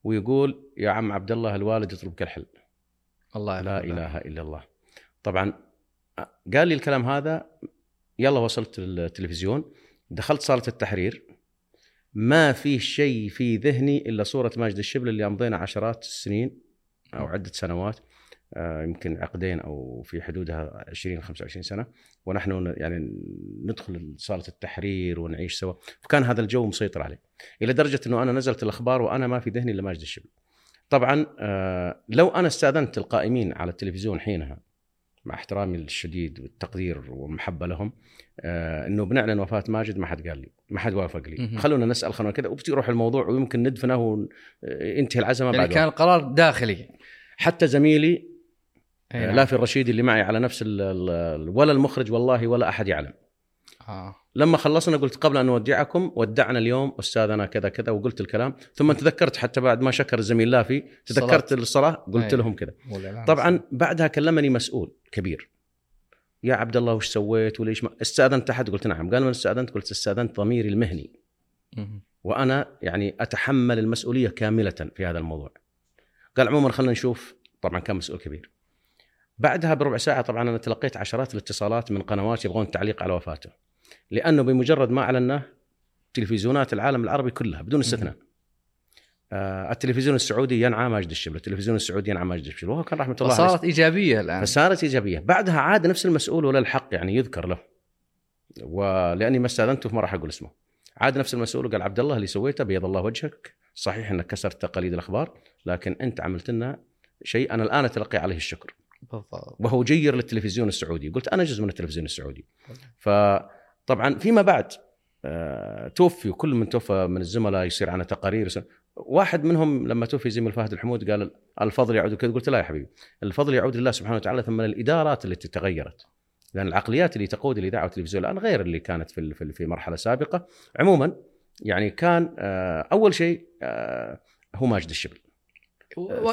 [SPEAKER 1] ويقول يا عم عبد الله الوالد يطلبك الحل
[SPEAKER 2] الله
[SPEAKER 1] لا
[SPEAKER 2] يحفظه.
[SPEAKER 1] إله إلا الله. طبعا قال لي الكلام هذا يلا وصلت التلفزيون دخلت صالة التحرير ما في شيء في ذهني إلا صورة ماجد الشبل اللي أمضينا عشرات السنين أو عدة سنوات آه، يمكن عقدين أو في حدودها 20 25 سنة ونحن يعني ندخل صالة التحرير ونعيش سوا. فكان هذا الجو مسيطر عليه إلى درجة إنه أنا نزلت الأخبار وأنا ما في ذهني إلا ماجد الشبل. طبعا آه، لو أنا استأذنت القائمين على التلفزيون حينها مع احترامي الشديد والتقدير والمحبة لهم آه، إنه بنعلن وفاة ماجد ما حد قال لي ما حد وافق لي. خلونا نسأل خلونا كذا وبتروح الموضوع ويمكن ندفنه وينتهي العزمة
[SPEAKER 2] يعني
[SPEAKER 1] بعد
[SPEAKER 2] كان. القرار داخلي
[SPEAKER 1] حتى زميلي آه،
[SPEAKER 2] نعم.
[SPEAKER 1] لا في الرشيد اللي معي على نفس ولا المخرج والله ولا أحد يعلم
[SPEAKER 2] آه.
[SPEAKER 1] لما خلصنا قلت قبل أن نودعكم ودعنا اليوم أستاذنا كذا كذا وقلت الكلام ثم تذكرت حتى بعد ما شكر الزميل لافي تذكرت الصلاة. قلت
[SPEAKER 2] أي.
[SPEAKER 1] لهم كذا. طبعا بعدها كلمني مسؤول كبير. يا عبد الله وش سويت؟ وليش ما استأذنت أحد؟ قلت نعم. قال من استأذنت؟ قلت استأذنت ضميري المهني. وأنا يعني أتحمل المسؤولية كاملة في هذا الموضوع. قال عموما خلينا نشوف. طبعا كان مسؤول كبير. بعدها بربع ساعة طبعا أنا تلقيت عشرات الاتصالات من قنوات يبغون التعليق على وفاته. لأنه بمجرد ما اعلناه تلفزيونات العالم العربي كلها بدون استثناء. آه التلفزيون السعودي ينعى ماجد الشبل التلفزيون السعودي ينعى ماجد الشبل وهو كان رحمة الله عليه.
[SPEAKER 2] فصارت إيجابية الآن.
[SPEAKER 1] فصارت إيجابية. بعدها عاد نفس المسؤول ولا الحق يعني يذكر له. ولاني ما استأذنته فما راح أقول اسمه. عاد نفس المسؤول وقال عبد الله اللي سويته بيض الله وجهك. صحيح إنك كسرت تقاليد الأخبار لكن أنت عملت لنا شيء أنا الآن أتلقي عليه الشكر.
[SPEAKER 2] بالضبط.
[SPEAKER 1] وهو جير للتلفزيون السعودي. قلت أنا جزء من التلفزيون السعودي. فطبعا فيما بعد آه، توفي وكل من توفى من الزملاء يصير عنه تقارير. واحد منهم لما توفي زميل فهد الحمود قال الفضل يعود كذا قلت لا يا حبيبي الفضل يعود لله سبحانه وتعالى ثم الادارات التي تغيرت. لأن العقليات اللي تقود الاذاعه والتلفزيون الآن غير اللي كانت في في- مرحلة سابقة. عموما يعني كان آه، أول شيء آه، هو ماجد الشبل.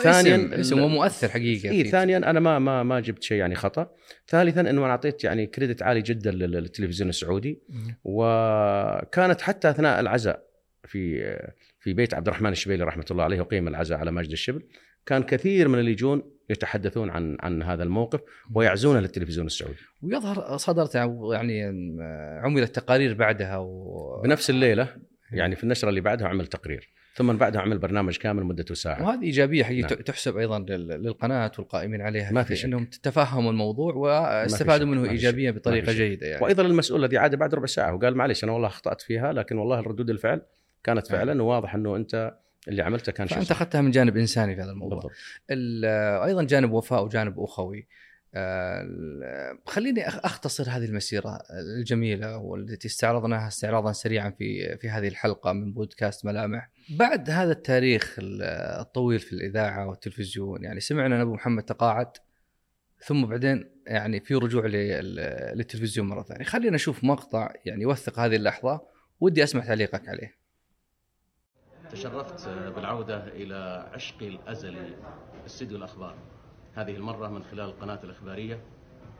[SPEAKER 1] ثانياً
[SPEAKER 2] اسم ومؤثر حقيقه
[SPEAKER 1] اي
[SPEAKER 2] في-
[SPEAKER 1] ثانيا أنا ما ما ما جبت شيء يعني خطأ. ثالثا إنه أنا أعطيت يعني كريدت عالي جدا لل- للتلفزيون السعودي. وكانت حتى أثناء العزاء في في بيت عبد الرحمن الشبيلي رحمة الله عليه وقيم العزاء على ماجد الشبل كان كثير من اللي يجون يتحدثون عن عن هذا الموقف ويعزونه للتلفزيون السعودي.
[SPEAKER 2] ويظهر صدرت يعني عملت تقارير بعدها و...
[SPEAKER 1] بنفس الليلة يعني في النشرة اللي بعدها عمل تقرير. ثم بعدها عمل برنامج كامل مدته ساعه
[SPEAKER 2] وهذه إيجابية حقيقه
[SPEAKER 1] نعم.
[SPEAKER 2] نعم. تحسب أيضا لل- للقناة والقائمين عليها
[SPEAKER 1] ما في شك.
[SPEAKER 2] إنهم تفهموا الموضوع واستفادوا منه ايجابيا
[SPEAKER 1] بطريقة.
[SPEAKER 2] جيدة يعني
[SPEAKER 1] وأيضا المسؤول الذي عاد بعد ربع ساعة وقال معلش أنا والله أخطأت فيها لكن والله الردود الفعل كانت فعلا وواضح إنه أنت اللي عملته كان شيء
[SPEAKER 2] فأنت
[SPEAKER 1] صح.
[SPEAKER 2] أخذتها من جانب إنساني في هذا الموضوع أيضا جانب وفاء وجانب أخوي خليني أخ- أختصر هذه المسيرة الجميلة والتي استعرضناها استعراضا سريعا في في هذه الحلقة من بودكاست ملامح. بعد هذا التاريخ ال- الطويل في الإذاعة والتلفزيون يعني سمعنا ان ابو محمد تقاعد ثم بعدين يعني في رجوع لل- للتلفزيون مرة ثانية، خلينا نشوف مقطع يعني يوثق هذه اللحظة ودي أسمع تعليقك عليه.
[SPEAKER 1] تشرفت بالعودة إلى عشقي الأزلي استديو الأخبار هذه المرة من خلال القناة الإخبارية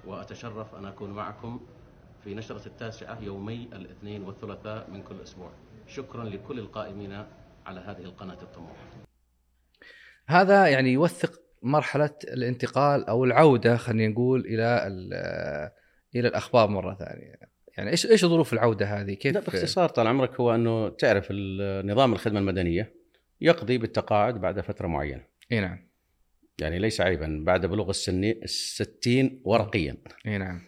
[SPEAKER 1] وأتشرف أن أكون معكم في نشرة التاسعة يومي الاثنين والثلاثاء من كل أسبوع. شكرا لكل القائمين على هذه القناة الطموحة.
[SPEAKER 2] هذا يعني يوثق مرحلة الانتقال أو العودة خلينا نقول إلى ال- إلى الأخبار مرة ثانية. يعني إيش إيش ظروف العودة هذه؟ كيف
[SPEAKER 1] لا باختصار طال عمرك هو أنه تعرف نظام الخدمة المدنية يقضي بالتقاعد بعد فترة معينة.
[SPEAKER 2] إي نعم.
[SPEAKER 1] يعني ليس عيبا بعد بلوغ السن الستين ورقيا.
[SPEAKER 2] إي نعم.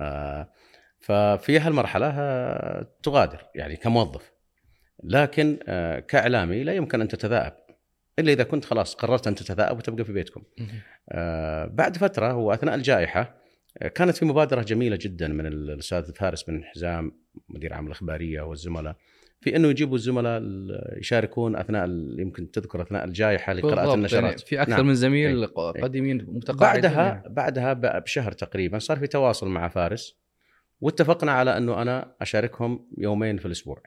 [SPEAKER 1] آه، ففي هالمرحلة آه، تغادر يعني كموظف. لكن آه، كإعلامي لا يمكن أن تتثاءب إلا إذا كنت خلاص قررت أن تتثاءب وتبقى في بيتكم. آه، بعد فترة وأثناء الجائحة آه، كانت في مبادرة جميلة جدا من الأستاذ فارس بن حزام مدير عام الإخبارية والزملاء. في أنه يجيبوا الزملاء ال- يشاركون أثناء ال- يمكن تذكر أثناء الجائحة لقراءة
[SPEAKER 2] بالضبط،
[SPEAKER 1] النشرات.
[SPEAKER 2] يعني في أكثر
[SPEAKER 1] نعم.
[SPEAKER 2] من زميل
[SPEAKER 1] إي.
[SPEAKER 2] قديمين متقاعدين
[SPEAKER 1] بعدها بعدها ب- بشهر تقريبا صار في تواصل مع فارس واتفقنا على إنه أنا أشاركهم يومين في الأسبوع.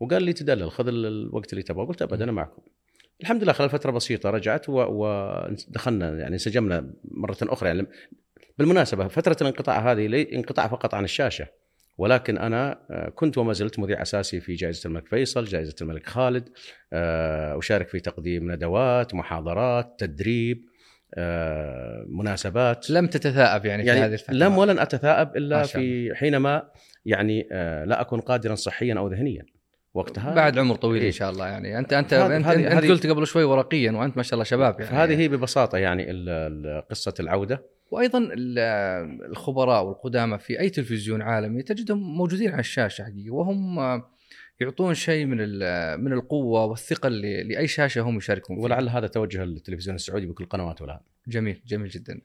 [SPEAKER 1] وقال لي تدلل خذ ال- الوقت اللي تبغاه قلت ابدا أنا معكم. الحمد لله خلال فترة بسيطة رجعت و- ودخلنا يعني انسجمنا مرة أخرى. يعني بالمناسبة فترة الانقطاع هذه لي انقطاع فقط عن الشاشة. ولكن أنا آه، كنت وما زلت مذيع أساسي في جائزة الملك فيصل، جائزة الملك خالد، آه، أشارك في تقديم ندوات، محاضرات، تدريب، آه، مناسبات.
[SPEAKER 2] لم تتثاءب يعني, في هذه
[SPEAKER 1] يعني
[SPEAKER 2] الفترة.
[SPEAKER 1] لم ولن أتثاءب
[SPEAKER 2] ما
[SPEAKER 1] الا في حينما يعني لا أكون قادرا صحيا أو ذهنيا وقتها.
[SPEAKER 2] بعد عمر طويل
[SPEAKER 1] إيه.
[SPEAKER 2] ان شاء الله يعني. أنت أنت
[SPEAKER 1] هذه-
[SPEAKER 2] أنت,
[SPEAKER 1] هذه-
[SPEAKER 2] أنت
[SPEAKER 1] هذه-
[SPEAKER 2] قلت قبل شوي ورقيا وأنت ما شاء الله شباب يعني.
[SPEAKER 1] فهذه هي ببساطة يعني قصة العودة.
[SPEAKER 2] وأيضا ال- الخبراء والقدامى في أي تلفزيون عالمي تجدهم موجودين على الشاشة حقيقه وهم يعطون شيء من من القوة والثقة لأي شاشة هم يشاركون فيها.
[SPEAKER 1] ولعل هذا توجه التلفزيون السعودي بكل قنواته الان
[SPEAKER 2] جميل جميل جدا.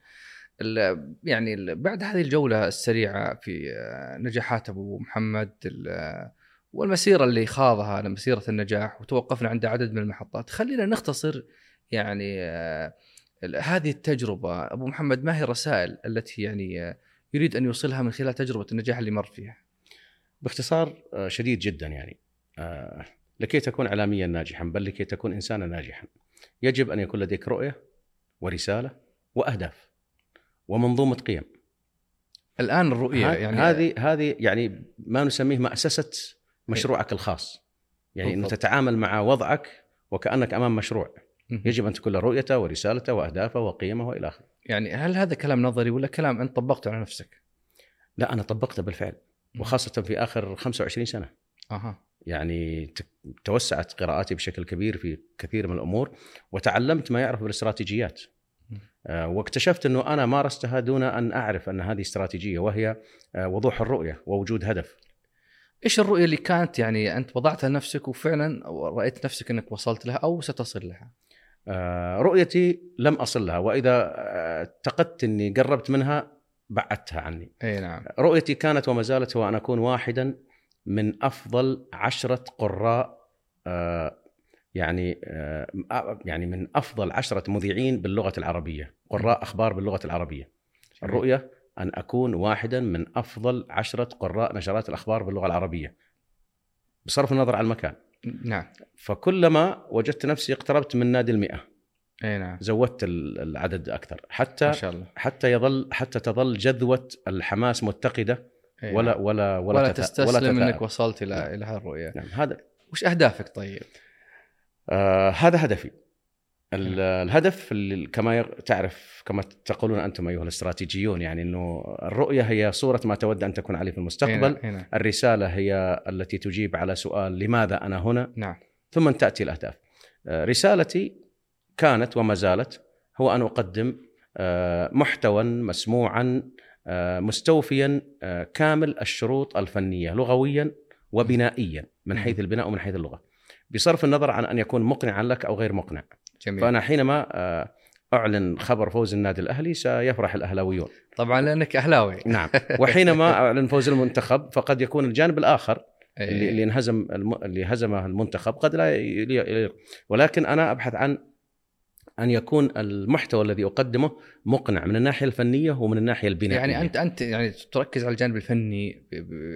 [SPEAKER 2] يعني بعد هذه الجولة السريعة في آه، نجاحات أبو محمد ال- والمسيرة اللي خاضها مسيرة النجاح وتوقفنا عند عدد من المحطات خلينا نختصر يعني آه، هذه التجربة أبو محمد ما هي الرسائل التي يعني آه، يريد أن يوصلها من خلال تجربة النجاح اللي مر فيها
[SPEAKER 1] باختصار آه، شديد جدا يعني آه، لكي تكون اعلاميا ناجحا بل لكي تكون انسانا ناجحا يجب أن يكون لديك رؤية ورسالة وأهداف ومنظومة قيم
[SPEAKER 2] الآن
[SPEAKER 1] الرؤية
[SPEAKER 2] يعني
[SPEAKER 1] هذه هذه يعني ما نسميه مأسسة مشروعك الخاص يعني
[SPEAKER 2] بالضبط.
[SPEAKER 1] تتعامل مع وضعك وكأنك أمام مشروع. يجب أن تكون له رؤيته ورسالته وأهدافه وقيمه وإلى آخره.
[SPEAKER 2] يعني هل هذا كلام نظري ولا كلام أنت طبقته على نفسك؟
[SPEAKER 1] لا أنا طبقته بالفعل وخاصة في آخر 25 سنة.
[SPEAKER 2] أها.
[SPEAKER 1] يعني توسعت قراءاتي بشكل كبير في كثير من الأمور وتعلمت ما يعرف بالاستراتيجيات. آه، واكتشفت إنه أنا مارستها دون أن أعرف أن هذه استراتيجية وهي آه، وضوح الرؤية ووجود هدف.
[SPEAKER 2] إيش الرؤية اللي كانت يعني أنت وضعتها لنفسك وفعلا رأيت نفسك إنك وصلت لها أو ستصل لها؟
[SPEAKER 1] آه، رؤيتي لم اصل لها وإذا آه، اعتقدت إني قربت منها بعدتها عني.
[SPEAKER 2] أي نعم
[SPEAKER 1] رؤيتي كانت وما زالت هو أن أكون واحدا من أفضل عشرة قراء آه، يعني يعني من أفضل عشرة مذيعين باللغة العربية، قراء أخبار باللغة العربية. الرؤية أن أكون واحدا من أفضل عشرة قراء نشرات الأخبار باللغة العربية. بصرف النظر عن المكان.
[SPEAKER 2] نعم.
[SPEAKER 1] فكلما وجدت نفسي اقتربت من نادي المئة.
[SPEAKER 2] إي نعم.
[SPEAKER 1] زودت ال- العدد أكثر. حتى
[SPEAKER 2] ما شاء الله.
[SPEAKER 1] حتى يظل حتى تظل جذوة الحماس متقدة.
[SPEAKER 2] إي
[SPEAKER 1] ولا
[SPEAKER 2] نعم.
[SPEAKER 1] ولا ولا,
[SPEAKER 2] ولا تستسلم
[SPEAKER 1] تتأ-
[SPEAKER 2] إنك وصلت إلى إلى هالرؤية.
[SPEAKER 1] نعم هذا
[SPEAKER 2] وش أهدافك طيب؟
[SPEAKER 1] آه هذا هدفي. الهدف اللي كما تعرف كما تقولون أنتم أيها الاستراتيجيون يعني إنه الرؤية هي صورة ما تود أن تكون عليه في المستقبل.
[SPEAKER 2] إي نعم.
[SPEAKER 1] الرسالة هي التي تجيب على سؤال لماذا أنا هنا
[SPEAKER 2] نعم
[SPEAKER 1] ثم تأتي الأهداف. آه، رسالتي كانت وما زالت هو أن أقدم آه، محتوى مسموعا آه، مستوفيا كامل الشروط الفنية لغويا وبنائيا من حيث البناء ومن حيث اللغة. بصرف النظر عن أن يكون مقنعا لك أو غير مقنع.
[SPEAKER 2] جميل.
[SPEAKER 1] فأنا حينما آه، أعلن خبر فوز النادي الأهلي سيفرح الأهلاويون.
[SPEAKER 2] طبعا لأنك أهلاوي.
[SPEAKER 1] نعم. وحينما أعلن فوز المنتخب فقد يكون الجانب الآخر
[SPEAKER 2] إيه.
[SPEAKER 1] اللي اللي انهزم الم... اللي هزمه المنتخب قد لا يليق ولكن أنا أبحث عن أن يكون المحتوى الذي أقدمه مقنع من الناحية الفنية ومن الناحية البنائيه
[SPEAKER 2] يعني أنت أنت يعني تركز على الجانب الفني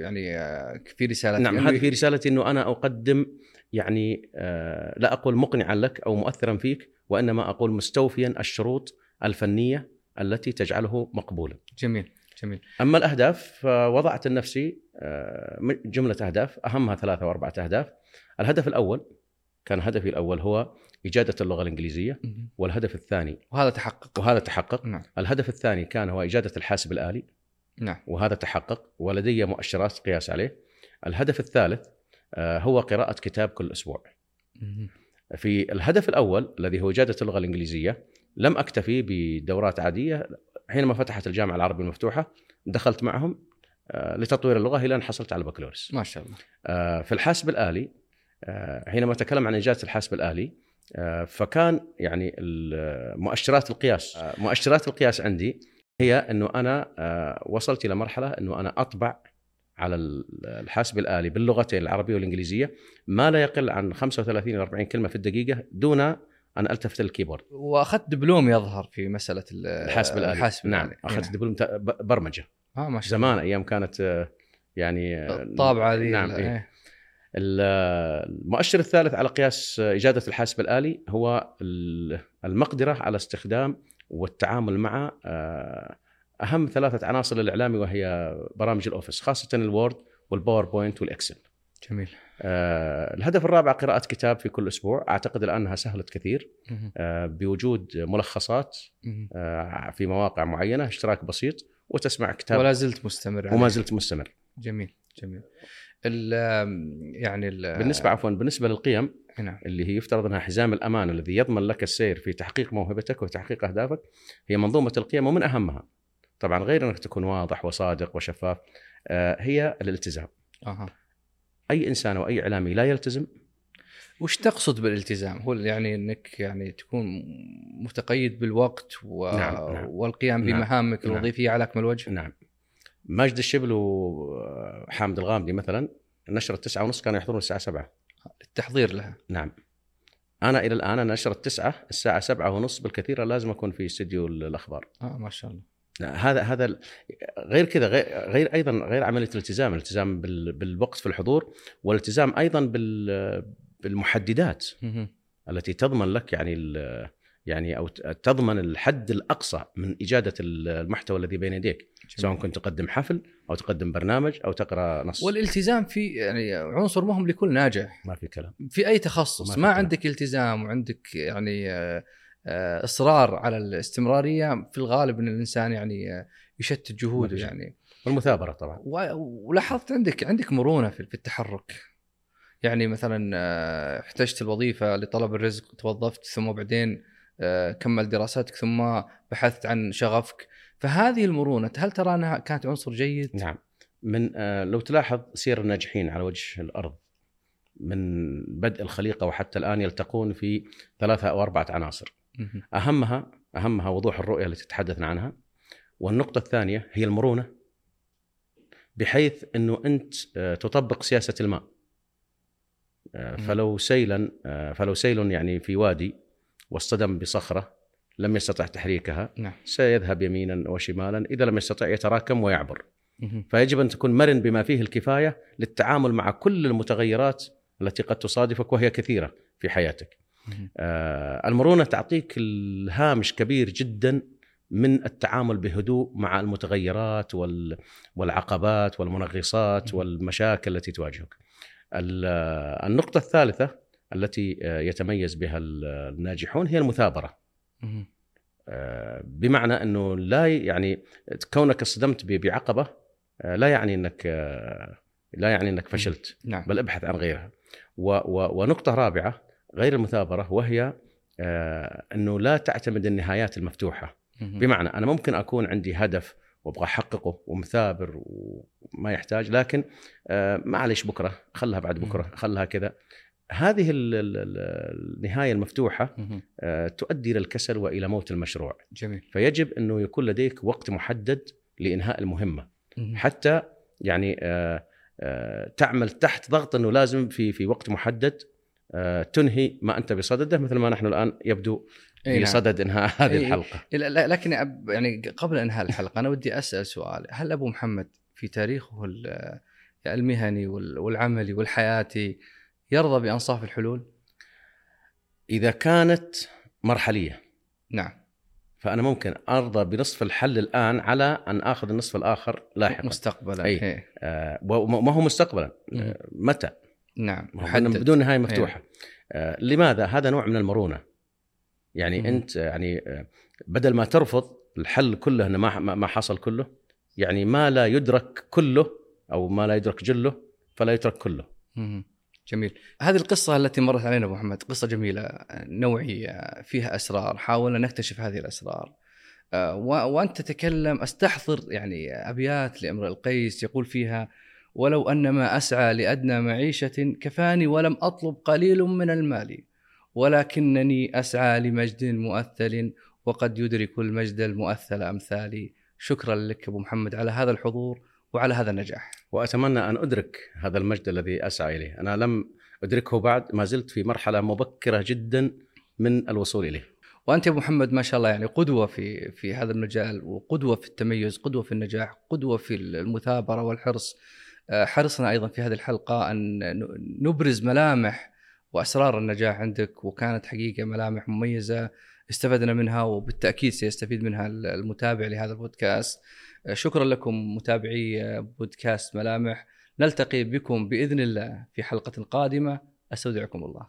[SPEAKER 2] يعني آه، في رسالة
[SPEAKER 1] نعم.
[SPEAKER 2] لأنه
[SPEAKER 1] هذه في رسالتي إنه أنا أقدم يعني آه لا أقول مقنعا لك أو مؤثرا فيك وإنما أقول مستوفيا الشروط الفنية التي تجعله مقبولا.
[SPEAKER 2] جميل جميل.
[SPEAKER 1] أما الأهداف فوضعت لنفسي آه، جملة أهداف أهمها ثلاثة أو اربعه أهداف. الهدف الأول كان هدفي الأول هو إجادة اللغة
[SPEAKER 2] الإنجليزية.
[SPEAKER 1] والهدف الثاني
[SPEAKER 2] وهذا تحقق.
[SPEAKER 1] وهذا تحقق.
[SPEAKER 2] نعم.
[SPEAKER 1] الهدف الثاني كان هو إجادة الحاسب الآلي.
[SPEAKER 2] نعم.
[SPEAKER 1] وهذا تحقق ولدي مؤشرات قياس عليه. الهدف الثالث هو قراءة كتاب كل أسبوع.
[SPEAKER 2] مهم.
[SPEAKER 1] في الهدف الأول الذي هو إجادة اللغة الإنجليزية لم أكتفي بدورات عادية حينما فتحت الجامعة العربية المفتوحة دخلت معهم آه، لتطوير اللغة إلى أن حصلت على البكالوريوس.
[SPEAKER 2] ما شاء الله
[SPEAKER 1] آه، في الحاسب الآلي آه، حينما اتكلم عن اجازه الحاسب الآلي آه، فكان يعني مؤشرات القياس آه، مؤشرات القياس عندي هي إنه أنا آه، وصلت إلى مرحلة إنه أنا أطبع على ال- الحاسب الآلي باللغتين العربية والإنجليزية ما لا يقل عن 35 إلى 40 كلمة في الدقيقة دون أن ألتفت للكيبورد
[SPEAKER 2] وأخذت دبلوم يظهر في مسألة ال-
[SPEAKER 1] الحاسب الآلي
[SPEAKER 2] الحاسب
[SPEAKER 1] نعم
[SPEAKER 2] الآلي. أخذت.
[SPEAKER 1] دبلوم برمجة
[SPEAKER 2] آه ما شاء
[SPEAKER 1] زمان أيام كانت آه، يعني آه،
[SPEAKER 2] الطابعه ذي
[SPEAKER 1] نعم إيه.
[SPEAKER 2] إيه.
[SPEAKER 1] ال- المؤشر الثالث على قياس إجادة الحاسب الآلي هو ال- المقدرة على استخدام والتعامل مع أهم ثلاثة عناصر الإعلامي وهي برامج الأوفيس خاصة الوورد والباوربوينت والإكسل.
[SPEAKER 2] جميل.
[SPEAKER 1] آه، الهدف الرابع قراءة كتاب في كل أسبوع أعتقد الآن أنها سهلت كثير. آه، بوجود ملخصات. آه، في مواقع معينة اشتراك بسيط وتسمع كتاب
[SPEAKER 2] ولا زلت مستمر
[SPEAKER 1] وما. زلت مستمر.
[SPEAKER 2] جميل جميل. ال يعني ال
[SPEAKER 1] بالنسبة عفوا بالنسبة للقيم
[SPEAKER 2] نعم.
[SPEAKER 1] اللي هي يفترض أنها حزام الأمان الذي يضمن لك السير في تحقيق موهبتك وتحقيق أهدافك هي منظومة القيم ومن أهمها. طبعا غير إنك تكون واضح وصادق وشفاف آه، هي الالتزام.
[SPEAKER 2] أها.
[SPEAKER 1] أي إنسان أو أي إعلامي لا يلتزم؟
[SPEAKER 2] وش تقصد بالالتزام؟ هو يعني إنك يعني تكون متقيد بالوقت و...
[SPEAKER 1] نعم، نعم.
[SPEAKER 2] والقيام
[SPEAKER 1] نعم،
[SPEAKER 2] بمهامك
[SPEAKER 1] نعم.
[SPEAKER 2] الوظيفية على أكمل وجه؟
[SPEAKER 1] نعم. ماجد الشبل وحامد الغامدي مثلا نشرة تسعة ونص كانوا يحضرون الساعة سبعة.
[SPEAKER 2] التحضير لها.
[SPEAKER 1] نعم. أنا إلى الآن أنا نشرة تسعة الساعة سبعة ونص بالكثير لازم أكون في استديو الأخبار.
[SPEAKER 2] آه ما شاء الله.
[SPEAKER 1] هذا هذا غير كذا غير, غير أيضا غير عملية الالتزام، الالتزام بال- بالوقت في الحضور والالتزام أيضا بال بالمحددات. التي تضمن لك يعني يعني أو تضمن الحد الأقصى من إجادة المحتوى الذي بين يديك، سواء كنت تقدم حفل أو تقدم برنامج أو تقرأ نص
[SPEAKER 2] والالتزام في يعني عنصر مهم لكل ناجح
[SPEAKER 1] ما في كلام
[SPEAKER 2] في أي تخصص
[SPEAKER 1] ما
[SPEAKER 2] ما,
[SPEAKER 1] كلام.
[SPEAKER 2] عندك التزام وعندك يعني آه، إصرار على الاستمرارية في الغالب إن الإنسان يعني آه، يشتت جهوده يعني.
[SPEAKER 1] والمثابرة طبعا.
[SPEAKER 2] ولاحظت عندك عندك مرونة في التحرك. يعني مثلا آه، احتجت الوظيفة لطلب الرزق توظفت ثم بعدين آه، كمل دراستك ثم بحثت عن شغفك. فهذه المرونة هل ترى أنها كانت عنصر جيد؟
[SPEAKER 1] نعم. من آه، لو تلاحظ سير الناجحين على وجه الأرض من بدء الخليقة وحتى الآن يلتقون في ثلاثة أو أربعة عناصر. أهمها أهمها وضوح الرؤية التي تحدثنا عنها والنقطة الثانية هي المرونة بحيث إنه أنت آه، تطبق سياسة الماء آه،. فلو سيلا آه، فلو سيل يعني في وادي واصطدم بصخرة لم يستطع تحريكها
[SPEAKER 2] نعم
[SPEAKER 1] سيذهب يمينا وشمالا إذا لم يستطع يتراكم ويعبر. فيجب أن تكون مرن بما فيه الكفاية للتعامل مع كل المتغيرات التي قد تصادفك وهي كثيرة في حياتك. آه، المرونة تعطيك الهامش كبير جدا من التعامل بهدوء مع المتغيرات وال- والعقبات والمنغصات. والمشاكل التي تواجهك. ال- النقطة الثالثة التي آه، يتميز بها ال- الناجحون هي
[SPEAKER 2] المثابرة.
[SPEAKER 1] آه، بمعنى إنه لا يعني كونك اصطدمت بعقبة آه، لا يعني إنك لا يعني إنك فشلت
[SPEAKER 2] نعم
[SPEAKER 1] بل ابحث عن غيرها و و ونقطة رابعة غير المثابرة وهي آه إنه لا تعتمد النهايات
[SPEAKER 2] المفتوحة.
[SPEAKER 1] بمعنى أنا ممكن أكون عندي هدف وأبغى أحققه ومثابر وما يحتاج لكن آه معلش بكرة خلها بعد بكرة خلها كذا هذه ال- ال- ال- النهاية
[SPEAKER 2] المفتوحة.
[SPEAKER 1] آه تؤدي إلى الكسل وإلى موت المشروع
[SPEAKER 2] جميل
[SPEAKER 1] فيجب إنه يكون لديك وقت محدد لإنهاء المهمة
[SPEAKER 2] مهم.
[SPEAKER 1] حتى يعني تعمل تحت ضغط إنه لازم في في وقت محدد تنهي ما أنت بصدده مثل ما نحن الآن يبدو في
[SPEAKER 2] نعم.
[SPEAKER 1] صدد إنهاء هذه.
[SPEAKER 2] الحلقة لكن أب- يعني قبل إنهاء الحلقة أنا ودي أسأل سؤال هل أبو محمد في تاريخه ال- المهني وال- والعملي والحياتي يرضى بأنصاف الحلول؟
[SPEAKER 1] إذا كانت مرحلية
[SPEAKER 2] نعم
[SPEAKER 1] فأنا ممكن أرضى بنصف الحل الآن على أن آخذ النصف الآخر لاحقا
[SPEAKER 2] مستقبلا. إيه.
[SPEAKER 1] آه، وما هو مستقبلا
[SPEAKER 2] مم.
[SPEAKER 1] آه، متى
[SPEAKER 2] نعم محدد.
[SPEAKER 1] بدون نهاية مفتوحة. آه لماذا؟ هذا نوع من المرونة. يعني
[SPEAKER 2] مم.
[SPEAKER 1] أنت يعني آه، بدل ما ترفض الحل كله إنه ما ما حصل كله يعني ما لا يدرك كله أو ما لا يدرك جله فلا يترك كله.
[SPEAKER 2] مهم. جميل. هذه القصة التي مرت علينا أبو محمد قصة جميلة نوعية فيها أسرار. حاولنا نكتشف هذه الأسرار. آه، وأنت تتكلم أستحضر يعني أبيات لأمر القيس يقول فيها ولو أن ما أسعى لأدنى معيشة كفاني ولم أطلب قليل من المال ولكنني أسعى لمجد مؤثل وقد يدرك المجد المؤثل أمثالي. شكرا لك أبو محمد على هذا الحضور وعلى هذا النجاح.
[SPEAKER 1] وأتمنى أن أدرك هذا المجد الذي أسعى إليه. أنا لم أدركه بعد ما زلت في مرحلة مبكرة جدا من الوصول إليه.
[SPEAKER 2] وأنت يا أبو محمد ما شاء الله يعني قدوة في في هذا المجال وقدوة في التميز، قدوة في النجاح، قدوة في المثابرة والحرص. آه، حرصنا أيضا في هذه الحلقة أن نبرز ملامح وأسرار النجاح عندك وكانت حقيقة ملامح مميزة استفدنا منها وبالتأكيد سيستفيد منها المتابع لهذا البودكاست. آه، شكرا لكم متابعي آه، بودكاست ملامح نلتقي بكم بإذن الله في حلقة قادمة أستودعكم الله.